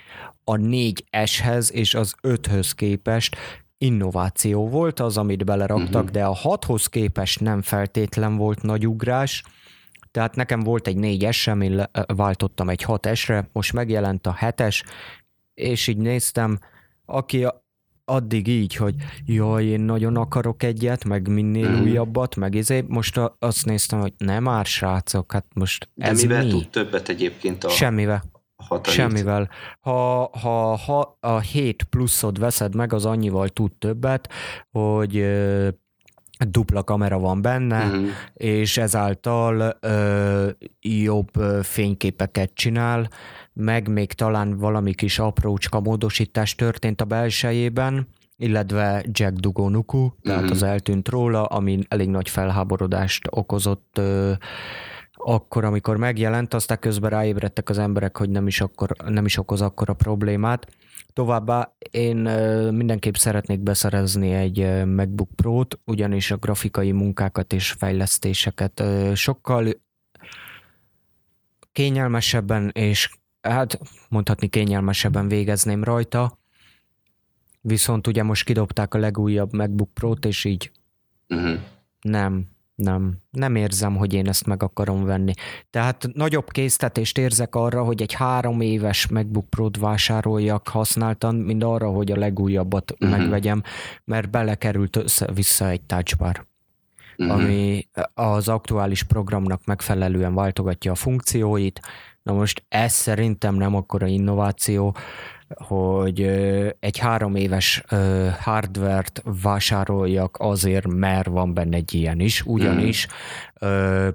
a 4S-hez és az 5-höz képest innováció volt az, amit beleraktak, uh-huh. de a 6-hoz képest nem feltétlen volt nagy ugrás, tehát nekem volt egy 4S, amin váltottam egy 6S-re, most megjelent a 7-es, és így néztem, aki addig így, hogy jaj, én nagyon akarok egyet, meg minél mm. újabbat, meg izé, most azt néztem, hogy nem már srácok, hát most De ez mivel mi? tud többet egyébként a Semmivel. Hatalit. Semmivel. Ha, ha, ha a 7 pluszod veszed meg, az annyival tud többet, hogy ö, dupla kamera van benne, uh-huh. és ezáltal ö, jobb fényképeket csinál, meg még talán valami kis aprócska módosítás történt a belsejében, illetve Jack Dugo Nuku, tehát uh-huh. az eltűnt róla, ami elég nagy felháborodást okozott ö, akkor, amikor megjelent, aztán közben ráébredtek az emberek, hogy nem is, akkor, nem is okoz akkor a problémát. Továbbá én mindenképp szeretnék beszerezni egy MacBook Pro-t, ugyanis a grafikai munkákat és fejlesztéseket sokkal kényelmesebben és hát mondhatni kényelmesebben végezném rajta, viszont ugye most kidobták a legújabb MacBook Pro-t, és így uh-huh. nem, nem, nem érzem, hogy én ezt meg akarom venni. Tehát nagyobb késztetést érzek arra, hogy egy három éves MacBook Pro-t vásároljak használtan, mint arra, hogy a legújabbat uh-huh. megvegyem, mert belekerült össze-vissza egy touchbar. Uh-huh. ami az aktuális programnak megfelelően váltogatja a funkcióit, Na most ez szerintem nem akkora innováció, hogy egy három éves hardvert vásároljak azért, mert van benne egy ilyen is, ugyanis mm.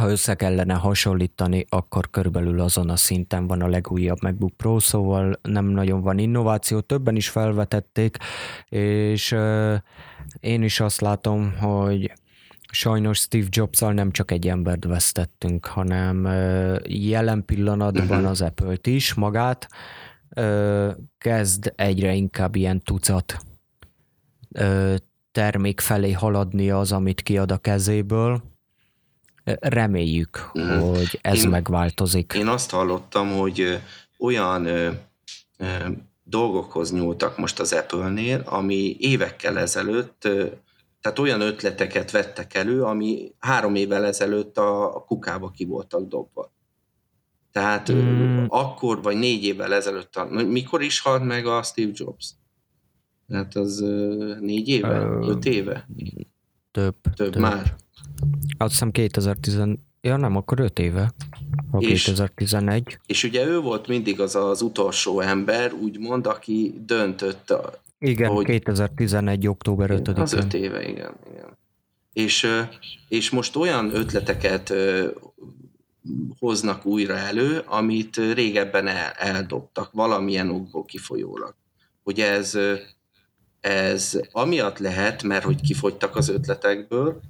ha össze kellene hasonlítani, akkor körülbelül azon a szinten van a legújabb MacBook Pro, szóval nem nagyon van innováció, többen is felvetették, és én is azt látom, hogy sajnos Steve jobs nem csak egy embert vesztettünk, hanem jelen pillanatban uh-huh. az Apple-t is magát kezd egyre inkább ilyen tucat termék felé haladni az, amit kiad a kezéből. Reméljük, uh-huh. hogy ez én, megváltozik. Én azt hallottam, hogy olyan ö, ö, dolgokhoz nyúltak most az Apple-nél, ami évekkel ezelőtt tehát olyan ötleteket vettek elő, ami három évvel ezelőtt a, a kukába ki voltak dobva. Tehát mm. akkor, vagy négy évvel ezelőtt, a, mikor is halt meg a Steve Jobs? Hát az négy éve? Uh, öt éve? Több. Több, több. már. Azt hiszem 2010, ja nem, akkor öt éve. A és, 2011. És ugye ő volt mindig az az utolsó ember, úgymond, aki döntött igen, hogy, 2011. október 5-én. Az öt éve, igen. igen. És, és most olyan ötleteket hoznak újra elő, amit régebben el, eldobtak, valamilyen okból kifolyólag. Hogy ez, ez amiatt lehet, mert hogy kifogytak az ötletekből,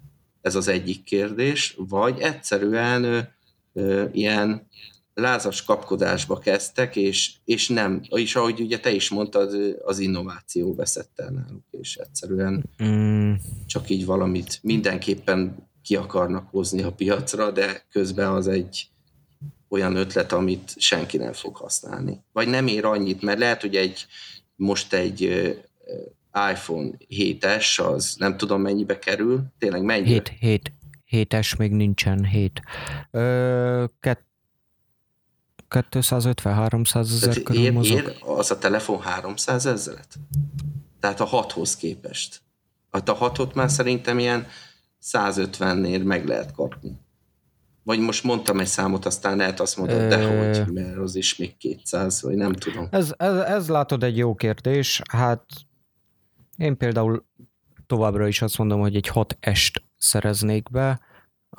ez az egyik kérdés, vagy egyszerűen ö, ö, ilyen lázas kapkodásba kezdtek, és, és nem, és ahogy ugye te is mondtad, az innováció veszett el náluk, és egyszerűen mm. csak így valamit mindenképpen ki akarnak hozni a piacra, de közben az egy olyan ötlet, amit senki nem fog használni. Vagy nem ér annyit, mert lehet, hogy egy most egy iPhone 7-es, az nem tudom mennyibe kerül, tényleg mennyi? 7, 7, 7-es még nincsen, 7. Ö, 250-300 ezer körül ér, mozog. Ér az a telefon 300 ezeret? Tehát a 6-hoz képest. Hát a 6-ot már szerintem ilyen 150-nél meg lehet kapni. Vagy most mondtam egy számot, aztán lehet azt mondod, de hogy, mert az is még 200, vagy nem tudom. Ez, ez, ez látod egy jó kérdés. Hát én például továbbra is azt mondom, hogy egy 6 est szereznék be,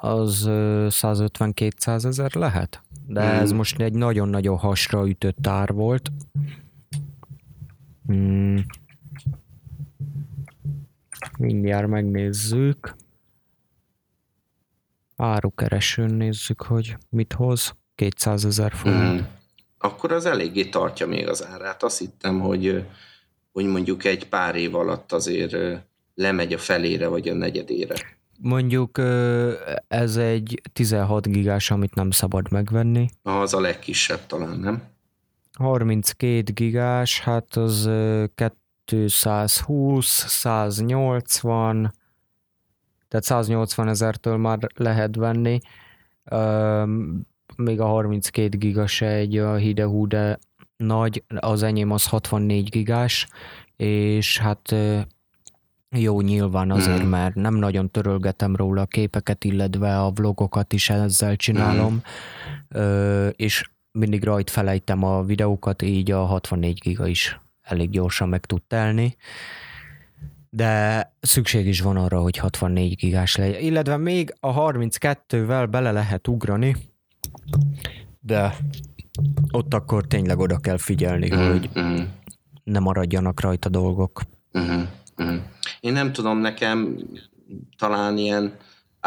az 150-200 ezer lehet. De hmm. ez most egy nagyon-nagyon hasra ütött ár volt. Hmm. Mindjárt megnézzük. Árukeresőn nézzük, hogy mit hoz. 200 ezer forint. Hmm. Akkor az eléggé tartja még az árát. Azt hittem, hogy, hogy mondjuk egy pár év alatt azért lemegy a felére, vagy a negyedére. Mondjuk ez egy 16 gigás, amit nem szabad megvenni. Az a legkisebb talán, nem? 32 gigás, hát az 220, 180, tehát 180 ezertől már lehet venni. Még a 32 giga se egy a hidehú, de nagy, az enyém az 64 gigás, és hát jó, nyilván azért, mm. mert nem nagyon törölgetem róla a képeket, illetve a vlogokat is ezzel csinálom, mm. ö, és mindig rajt felejtem a videókat, így a 64 giga is elég gyorsan meg tud telni. De szükség is van arra, hogy 64 gigás legyen. Illetve még a 32-vel bele lehet ugrani, de ott akkor tényleg oda kell figyelni, mm. hogy mm. ne maradjanak rajta dolgok. Mm. Mm. Én nem tudom, nekem talán ilyen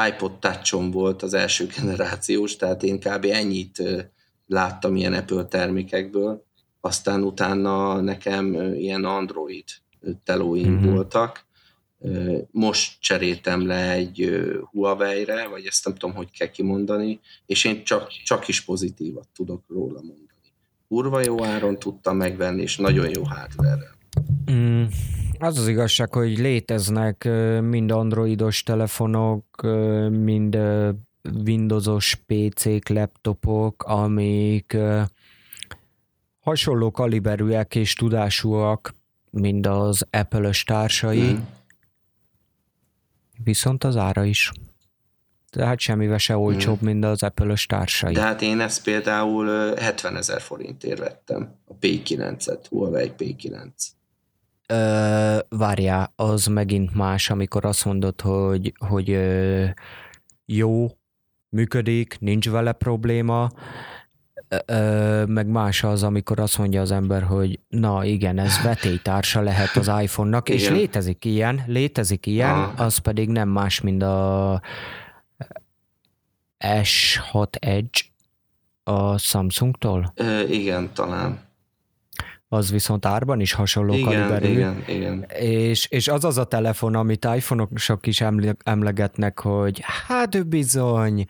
iPod touch volt az első generációs, tehát én kb. ennyit láttam ilyen Apple termékekből, aztán utána nekem ilyen Android telóim mm-hmm. voltak. Most cseréltem le egy Huawei-re, vagy ezt nem tudom, hogy kell kimondani, és én csak, csak is pozitívat tudok róla mondani. Kurva jó áron tudtam megvenni, és nagyon jó hardware Mm, az az igazság, hogy léteznek mind androidos telefonok, mind Windowsos PC-k, laptopok, amik hasonló kaliberűek és tudásúak, mint az Apple-ös társai, mm. viszont az ára is. Tehát semmivel se olcsóbb, mm. mint az Apple-ös társai. De hát én ezt például 70 ezer forintért vettem, a P9-et, Huawei P9. Ö, várjál, az megint más, amikor azt mondod, hogy, hogy ö, jó, működik, nincs vele probléma, ö, meg más az, amikor azt mondja az ember, hogy na igen, ez vetélytársa lehet az iPhone-nak, igen. és létezik ilyen, létezik ilyen, ah. az pedig nem más, mint a S6 Edge a Samsungtól? Ö, igen, talán az viszont árban is hasonló igen, kaliberű. Igen, igen. És, és az az a telefon, amit iPhone-ok is emlegetnek, hogy hát ő bizony,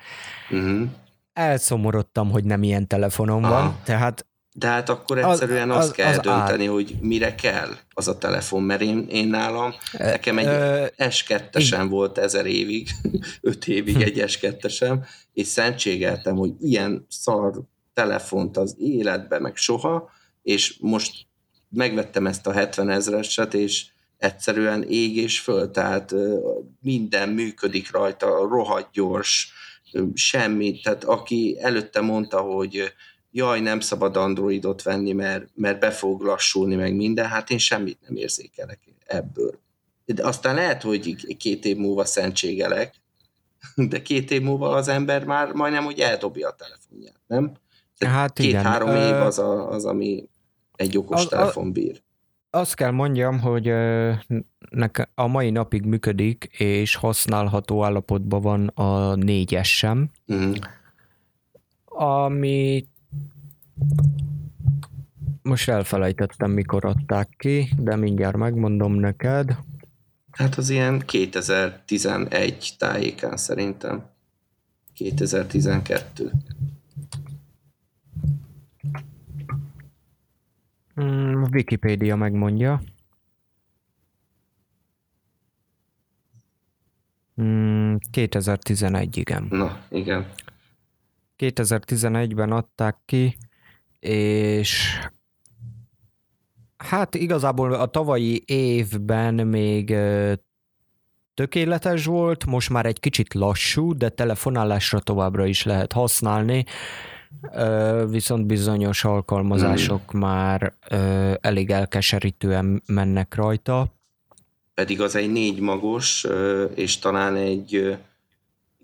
uh-huh. elszomorodtam, hogy nem ilyen telefonom Aha. van, tehát de hát akkor egyszerűen az, az, azt kell az dönteni, ár. hogy mire kell az a telefon, mert én, én nálam, nekem egy ö, S2-esem volt ezer évig, öt évig egy S2-esem, és szentségeltem, hogy ilyen szar telefont az életbe, meg soha, és most megvettem ezt a 70 ezreset, és egyszerűen ég és föl, tehát minden működik rajta, rohadt gyors, semmi, tehát aki előtte mondta, hogy jaj, nem szabad Androidot venni, mert, mert be fog lassulni meg minden, hát én semmit nem érzékelek ebből. de aztán lehet, hogy két év múlva szentségelek, de két év múlva az ember már majdnem, hogy eldobja a telefonját, nem? Hát Két-három év az, a, az, ami egy okos telefon bír. Azt kell mondjam, hogy ö, neke a mai napig működik, és használható állapotban van a négyes sem, Mhm. ami most elfelejtettem, mikor adták ki, de mindjárt megmondom neked. Hát az ilyen 2011 tájékán szerintem. 2012. Mm, a Wikipédia megmondja. Mm, 2011, igen. Na, igen. 2011-ben adták ki, és hát igazából a tavalyi évben még tökéletes volt, most már egy kicsit lassú, de telefonálásra továbbra is lehet használni, viszont bizonyos alkalmazások már ö, elég elkeserítően mennek rajta. Pedig az egy négy magos, és talán egy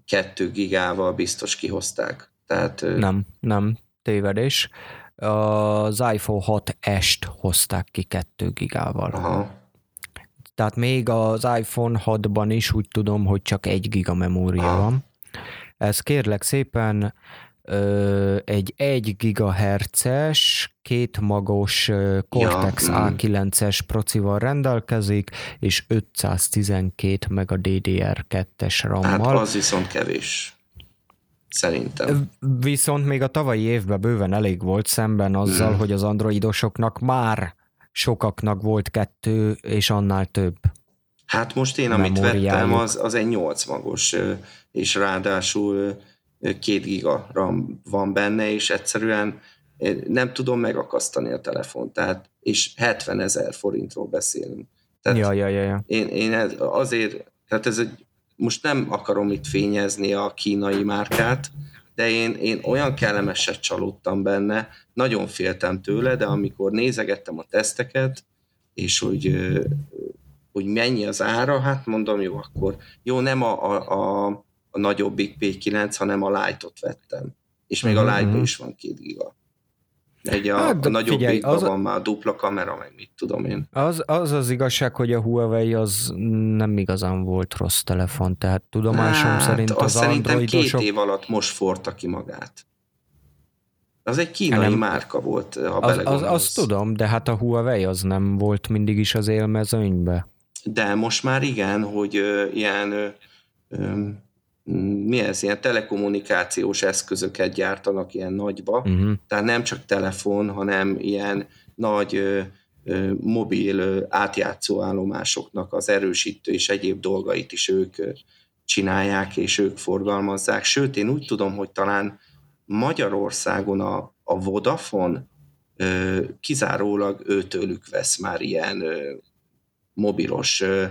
kettő gigával biztos kihozták. Tehát Nem, nem, tévedés. Az iPhone 6S-t hozták ki 2 gigával. aha, Tehát még az iPhone 6-ban is úgy tudom, hogy csak 1 giga memória Aha. van. Ez kérlek szépen egy 1 GHz-es, két magos ö, Cortex mm. A9-es procival rendelkezik, és 512 meg a DDR2-es hát RAM-mal. az viszont kevés. Szerintem. Viszont még a tavalyi évben bőven elég volt szemben azzal, Mm. hogy az androidosoknak már sokaknak volt kettő, és annál több. Hát most én, amit vettem, az, az egy 8 magos, és ráadásul két giga RAM van benne, és egyszerűen ö, nem tudom megakasztani a telefont, tehát, és 70 ezer forintról beszélünk. Tehát Ja, ja, ja, ja. én, én ez, azért, tehát ez egy, most nem akarom itt fényezni a kínai márkát, de én, én olyan kellemeset csalódtam benne, nagyon féltem tőle, de amikor nézegettem a teszteket, és hogy, ö, hogy mennyi az ára, hát mondom, jó, akkor jó, nem a, a, a, a nagyobbik P9, hanem a Lite-ot vettem. És még Mhm, a Lite-ban mhm. is van két giga. Egy a, Hát, a nagyobbikban figyelj, az van már a dupla kamera, meg mit tudom én. Az, az az igazság, hogy a Huawei az nem igazán volt rossz telefon, tehát tudomásom Hát, szerint azt az szerintem androidosok... két év alatt most forta ki magát. Az egy kínai Nem. márka volt, ha Az, az, azt tudom, de hát a Huawei az nem volt mindig is az élmezőnybe. De most már igen, hogy ö, ilyen ö, ö, mi ez, ilyen telekommunikációs eszközöket gyártanak ilyen nagyba, Uh-huh. tehát nem csak telefon, hanem ilyen nagy ö, ö, mobil ö, átjátszóállomásoknak az erősítő és egyéb dolgait is ők ö, csinálják, és ők forgalmazzák. Sőt, én úgy tudom, hogy talán Magyarországon a, a Vodafone ö, kizárólag őtőlük vesz már ilyen ö, mobilos ö,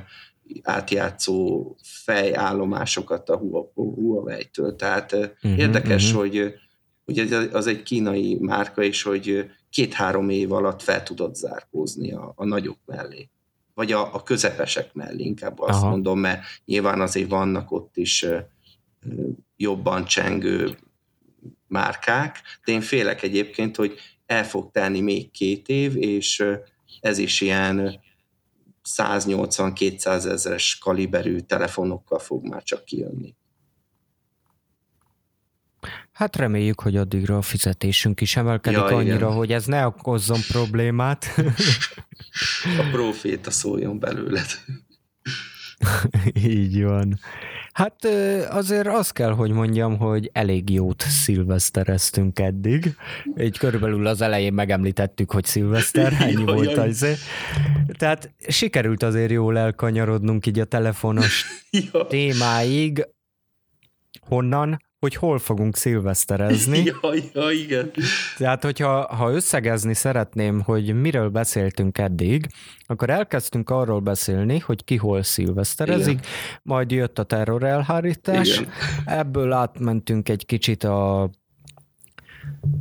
átjátszó fejállomásokat a Hua- Huawei-től. Tehát Mhm, érdekes, mhm. hogy ö, hogy ez- az egy kínai márka, és hogy ö, két-három év alatt fel tudod zárkózni a, a nagyok mellé. Vagy a, a közepesek mellé, inkább azt Aha. Mondom, mert nyilván azért vannak ott is jobban csengő márkák, de én félek egyébként, hogy el fog telni még két év, és ez is ilyen 180-200 ezeres kaliberű telefonokkal fog már csak kijönni. Hát reméljük, hogy addigra a fizetésünk is emelkedik Ja, igen. annyira, hogy ez ne okozzon problémát. A proféta szóljon belőled. Így van. Hát azért azt kell, hogy mondjam, hogy elég jót szilvesztereztünk eddig. Így körülbelül az elején megemlítettük, hogy szilveszter, ennyi Jaj, volt jaj. az. Tehát sikerült azért jól elkanyarodnunk így a telefonos témáig. Honnan? Hogy hol fogunk szilveszterezni. ja, ja, igen. Tehát, hogyha ha összegezni szeretném, hogy miről beszéltünk eddig, akkor elkezdtünk arról beszélni, hogy ki hol szilveszterezik, Igen. majd jött a terror elhárítás, Igen. ebből átmentünk egy kicsit a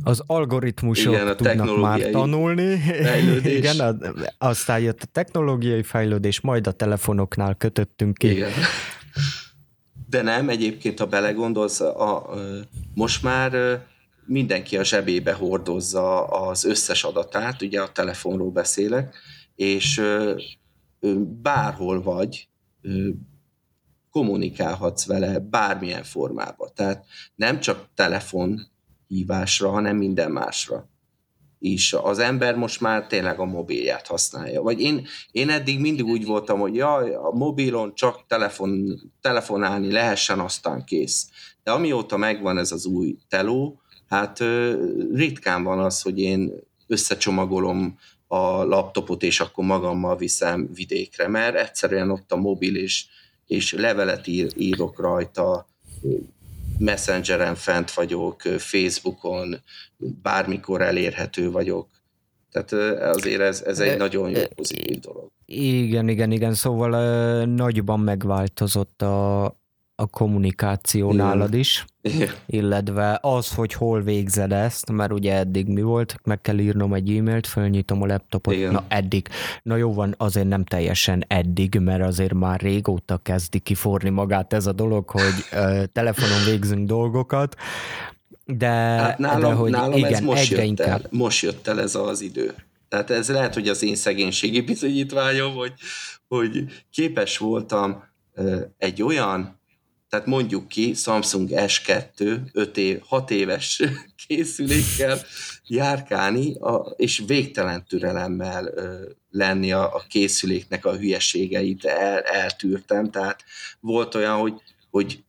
az algoritmusok Igen, a tudnak már tanulni. Fejlődés. Igen, aztán jött a technológiai fejlődés, majd a telefonoknál kötöttünk ki. Igen. De nem, egyébként, ha belegondolsz, a, a, most már mindenki a zsebébe hordozza az összes adatát, ugye a telefonról beszélek, és bárhol vagy, kommunikálhatsz vele bármilyen formában. Tehát nem csak telefon hívásra, hanem minden másra is. Az ember most már tényleg a mobilját használja. Vagy én, én eddig mindig úgy voltam, hogy jaj, a mobilon csak telefon, telefonálni lehessen, aztán kész. De amióta megvan ez az új teló, hát ritkán van az, hogy én összecsomagolom a laptopot, és akkor magammal viszem vidékre, mert egyszerűen ott a mobil, és, és levelet ír, írok rajta, Messengeren fent vagyok, Facebookon, bármikor elérhető vagyok. Tehát azért ez, ez egy nagyon jó pozitív dolog. Igen, igen, igen. Szóval nagyban megváltozott a, a kommunikáció Igen. nálad is, Igen. illetve az, hogy hol végzed ezt, mert ugye eddig mi volt, meg kell írnom egy e-mailt, fölnyitom a laptopot, Igen. na eddig. Na jó van, azért nem teljesen eddig, mert azért már régóta kezdi kiforni magát ez a dolog, hogy uh, telefonon végzünk dolgokat, de, hát nálam, de hogy nálam igen, ez most egyre jött inkább. El, most jött el ez az idő. Tehát ez lehet, hogy az én szegénységi bizonyítványom, hogy, hogy képes voltam egy olyan tehát mondjuk ki Samsung S2 5 év, 6 éves készülékkel járkálni, a, és végtelen türelemmel ö, lenni a, a készüléknek a hülyeségeit el, eltűrtem, tehát volt olyan, hogy, hogy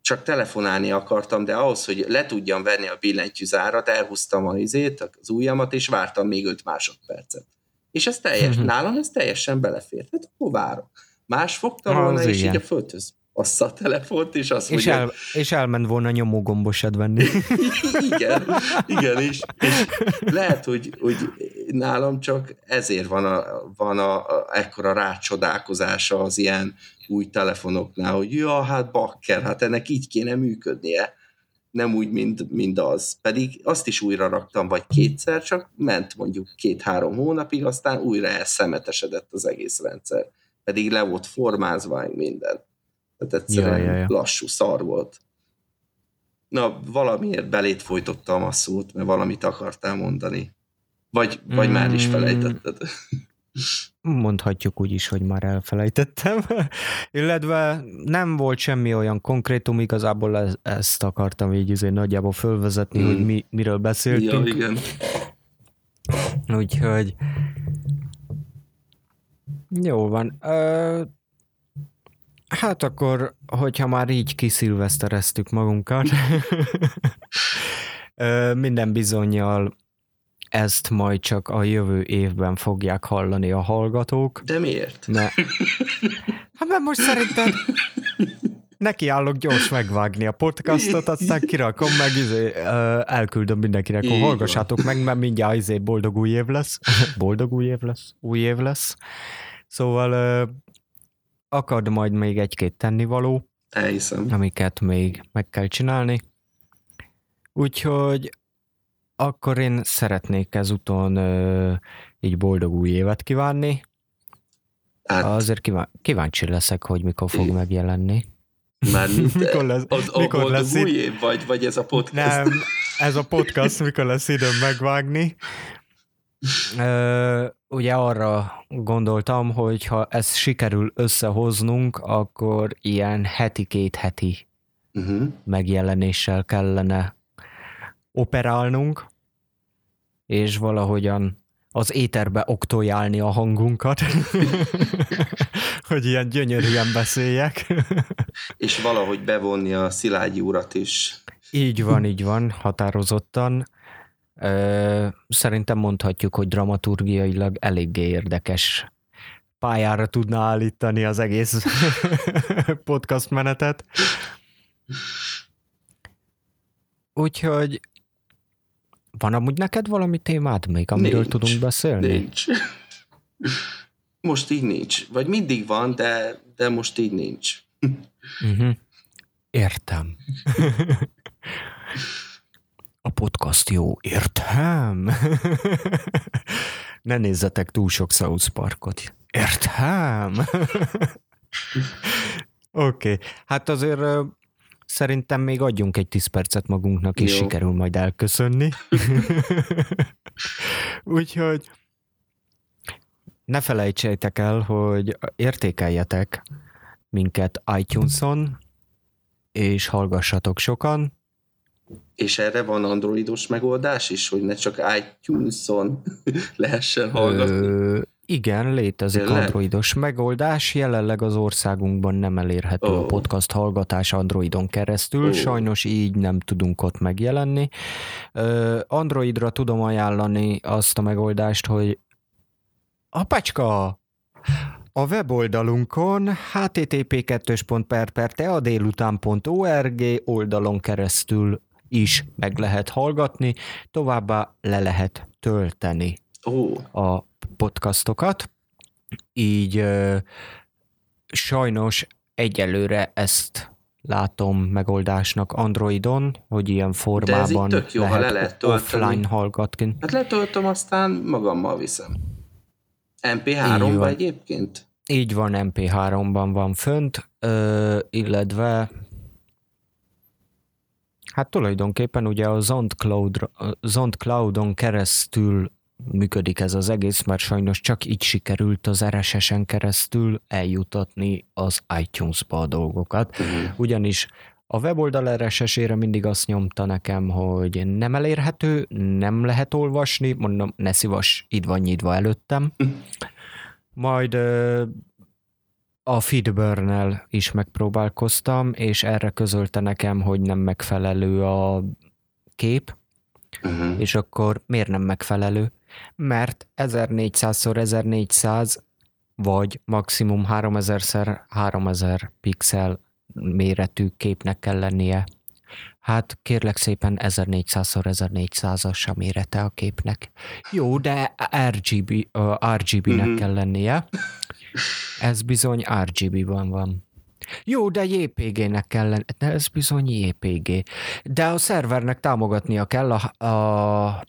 csak telefonálni akartam, de ahhoz, hogy le tudjam venni a billentyűzárat, elhúztam a izét, az ujjamat, és vártam még 5 másodpercet. És ez teljes, mm-hmm. nálam ez teljesen belefért. Hát akkor várok. Más fogta volna, és így a földhöz assza a telefont, és azt és, el, és elment volna nyomógombosat venni. igen, igen, és, és lehet, hogy, hogy nálam csak ezért van, a, van a, a, ekkora rácsodálkozása az ilyen új telefonoknál, hogy ja, hát bakker, hát ennek így kéne működnie nem úgy, mint, mint az. Pedig azt is újra raktam, vagy kétszer, csak ment mondjuk két-három hónapig, aztán újra elszemetesedett az egész rendszer. Pedig le volt formázva, minden. Tehát egyszerűen ja, ja, ja. lassú, szar volt. Na, valamiért belét folytottam a szót, mert valamit akartál mondani. Vagy, vagy mm. már is felejtetted. Mondhatjuk úgy is, hogy már elfelejtettem. Illetve nem volt semmi olyan konkrétum, igazából ezt akartam így azért nagyjából fölvezetni, mm. hogy mi, miről beszéltünk. Ja, igen. Úgyhogy jó van. Ö, Hát akkor, hogyha már így kiszilvesztereztük magunkat, minden bizonyal ezt majd csak a jövő évben fogják hallani a hallgatók. De miért? Ne. Hát mert most szerintem nekiállok gyors megvágni a podcastot, aztán kirakom meg, izé, elküldöm mindenkinek, hogy hallgassátok meg, mert mindjárt izé boldog új év lesz. boldog új év lesz? Új év lesz. Szóval akad majd még egy-két tennivaló, Elhiszem. amiket még meg kell csinálni. Úgyhogy akkor én szeretnék ezúton ö, így boldog új évet kívánni. Hát, Azért kíván, kíváncsi leszek, hogy mikor fog én. megjelenni. Már mikor lesz, az, a mikor lesz új év, vagy, vagy ez a podcast? Nem, ez a podcast, mikor lesz időm megvágni. Ö, ugye arra gondoltam, hogy ha ezt sikerül összehoznunk, akkor ilyen heti-két heti uh-huh. megjelenéssel kellene operálnunk, és valahogyan az éterbe oktojálni a hangunkat, hogy ilyen gyönyörűen beszéljek. és valahogy bevonni a Szilágyi urat is. Így van, így van, határozottan. Szerintem mondhatjuk, hogy dramaturgiailag eléggé érdekes pályára tudna állítani az egész podcast menetet. Úgyhogy van amúgy neked valami témád még, amiről nincs, tudunk beszélni? Nincs. Most így nincs. Vagy mindig van, de, de most így nincs. Uh-huh. Értem. A podcast jó, értem? ne nézzetek túl sok South Parkot. Értem? Oké, okay. hát azért szerintem még adjunk egy 10 percet magunknak, és Jó. sikerül majd elköszönni. Úgyhogy ne felejtsétek el, hogy értékeljetek minket iTunes-on, és hallgassatok sokan. És erre van androidos megoldás is, hogy ne csak iTunes-on lehessen hallgatni? Ö, igen, létezik Tényleg? androidos megoldás, jelenleg az országunkban nem elérhető oh. a podcast hallgatás androidon keresztül, oh. sajnos így nem tudunk ott megjelenni. Androidra tudom ajánlani azt a megoldást, hogy apácska, a weboldalunkon http://teadélután.org oldalon keresztül is meg lehet hallgatni, továbbá le lehet tölteni oh. a podcastokat, így ö, sajnos egyelőre ezt látom megoldásnak Androidon, hogy ilyen formában De ez jó, lehet, le lehet offline hallgatni. Hát letöltöm, aztán magammal viszem. MP3-ban egyébként? Így van, MP3-ban van fönt, ö, illetve hát tulajdonképpen ugye a Zond, Cloud, Zond Cloudon keresztül működik ez az egész, mert sajnos csak így sikerült az RSS-en keresztül eljutatni az iTunes-ba a dolgokat. Uh-huh. Ugyanis a weboldal RSS-ére mindig azt nyomta nekem, hogy nem elérhető, nem lehet olvasni, mondom, ne szívas, itt van nyitva előttem. Majd a feedburn is megpróbálkoztam, és erre közölte nekem, hogy nem megfelelő a kép, uh-huh. és akkor miért nem megfelelő? mert 1400x1400 vagy maximum 3000x3000 pixel méretű képnek kell lennie. Hát kérlek szépen 1400x1400-as a mérete a képnek. Jó, de RGB, uh, RGB-nek mm-hmm. kell lennie. Ez bizony RGB-ban van. Jó, de JPG-nek kell ez bizony JPG. De a szervernek támogatnia kell a, a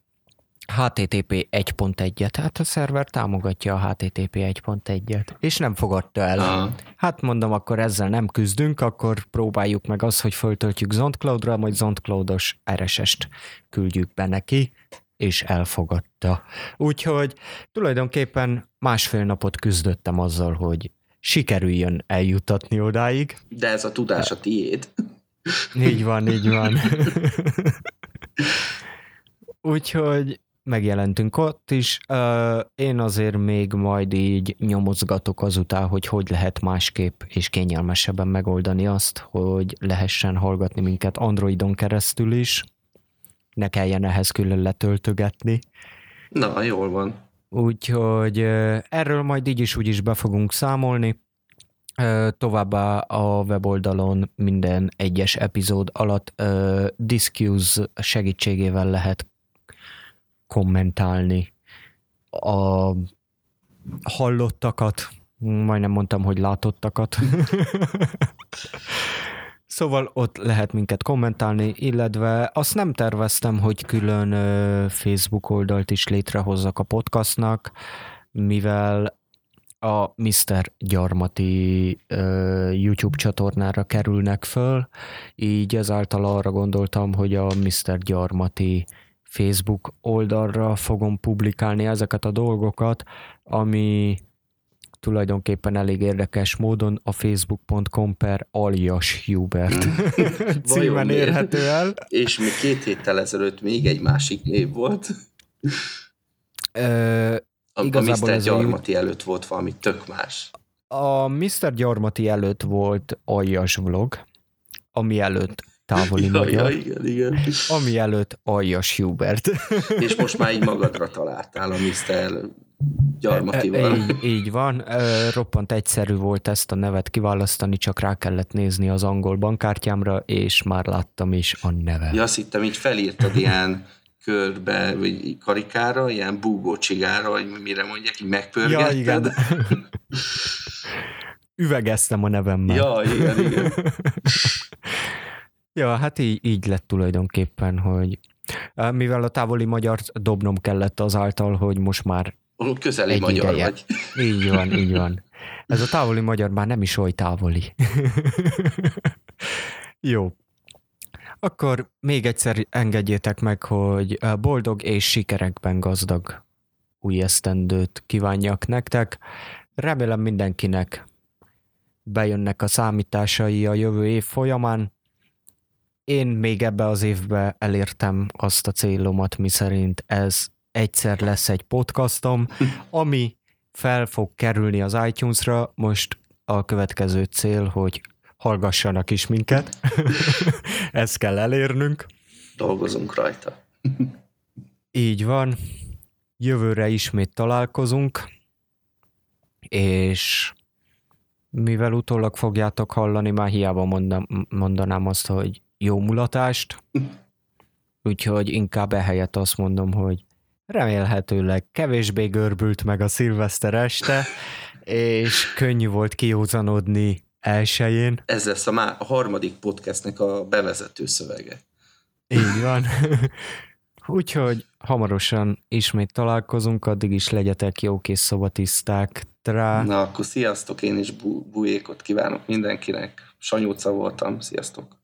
HTTP 1.1-et, hát a szerver támogatja a HTTP 1.1-et, és nem fogadta el. Aha. Hát mondom, akkor ezzel nem küzdünk, akkor próbáljuk meg azt, hogy föltöltjük ZontCloud-ra, majd ZontCloud-os RSS-t küldjük be neki, és elfogadta. Úgyhogy tulajdonképpen másfél napot küzdöttem azzal, hogy sikerüljön eljutatni odáig. De ez a tudás a tiéd. Így van, így van. Úgyhogy megjelentünk ott is. Én azért még majd így nyomozgatok azután, hogy hogy lehet másképp és kényelmesebben megoldani azt, hogy lehessen hallgatni minket Androidon keresztül is, ne kelljen ehhez külön letöltögetni. Na, jól van. Úgyhogy erről majd így is úgy is be fogunk számolni. Továbbá a weboldalon minden egyes epizód alatt uh, Discuse segítségével lehet kommentálni a hallottakat, majdnem mondtam, hogy látottakat. Szóval ott lehet minket kommentálni, illetve azt nem terveztem, hogy külön Facebook oldalt is létrehozzak a podcastnak, mivel a Mr. Gyarmati YouTube csatornára kerülnek föl, így ezáltal arra gondoltam, hogy a Mr. Gyarmati Facebook oldalra fogom publikálni ezeket a dolgokat, ami tulajdonképpen elég érdekes módon a facebook.com per alias Hubert címen érhető el. És még két héttel ezelőtt még egy másik név volt. Ö, a, a Mr. Gyarmati a... előtt volt valami tök más. A Mr. Gyarmati előtt volt aljas vlog, ami előtt távoli ja, magyar. Ja, igen, igen. Ami előtt aljas Hubert. És most már így magadra találtál a Mr. Gyarmatival. Így, így van. Roppant egyszerű volt ezt a nevet kiválasztani, csak rá kellett nézni az angol bankkártyámra, és már láttam is a neve. Ja, azt hittem, így felírtad ilyen körbe, vagy karikára, ilyen búgó csigára, vagy mire mondják, így megpörgetted. Ja, igen. Üvegeztem a nevemmel. Ja, igen, igen. Ja, hát így, így lett tulajdonképpen, hogy mivel a távoli magyar dobnom kellett azáltal, hogy most már közeli egy magyar ideje. vagy. Így van, így van. Ez a távoli magyar már nem is oly távoli. Jó. Akkor még egyszer engedjétek meg, hogy boldog és sikerekben gazdag új esztendőt kívánjak nektek. Remélem mindenkinek bejönnek a számításai a jövő év folyamán. Én még ebbe az évbe elértem azt a célomat, mi szerint ez egyszer lesz egy podcastom, ami fel fog kerülni az iTunes-ra. Most a következő cél, hogy hallgassanak is minket. Ezt kell elérnünk. Dolgozunk rajta. Így van. Jövőre ismét találkozunk, és mivel utólag fogjátok hallani, már hiába mondam, mondanám azt, hogy jó mulatást, úgyhogy inkább ehelyett azt mondom, hogy remélhetőleg kevésbé görbült meg a szilveszter este, és könnyű volt kiózanodni elsőjén. Ez lesz a, má- a harmadik podcastnek a bevezető szövege. Így van. Úgyhogy hamarosan ismét találkozunk, addig is legyetek jók és szobatiszták. Trá. Na, akkor sziasztok, én is bú- bujékot kívánok mindenkinek. Sanyúca voltam, sziasztok.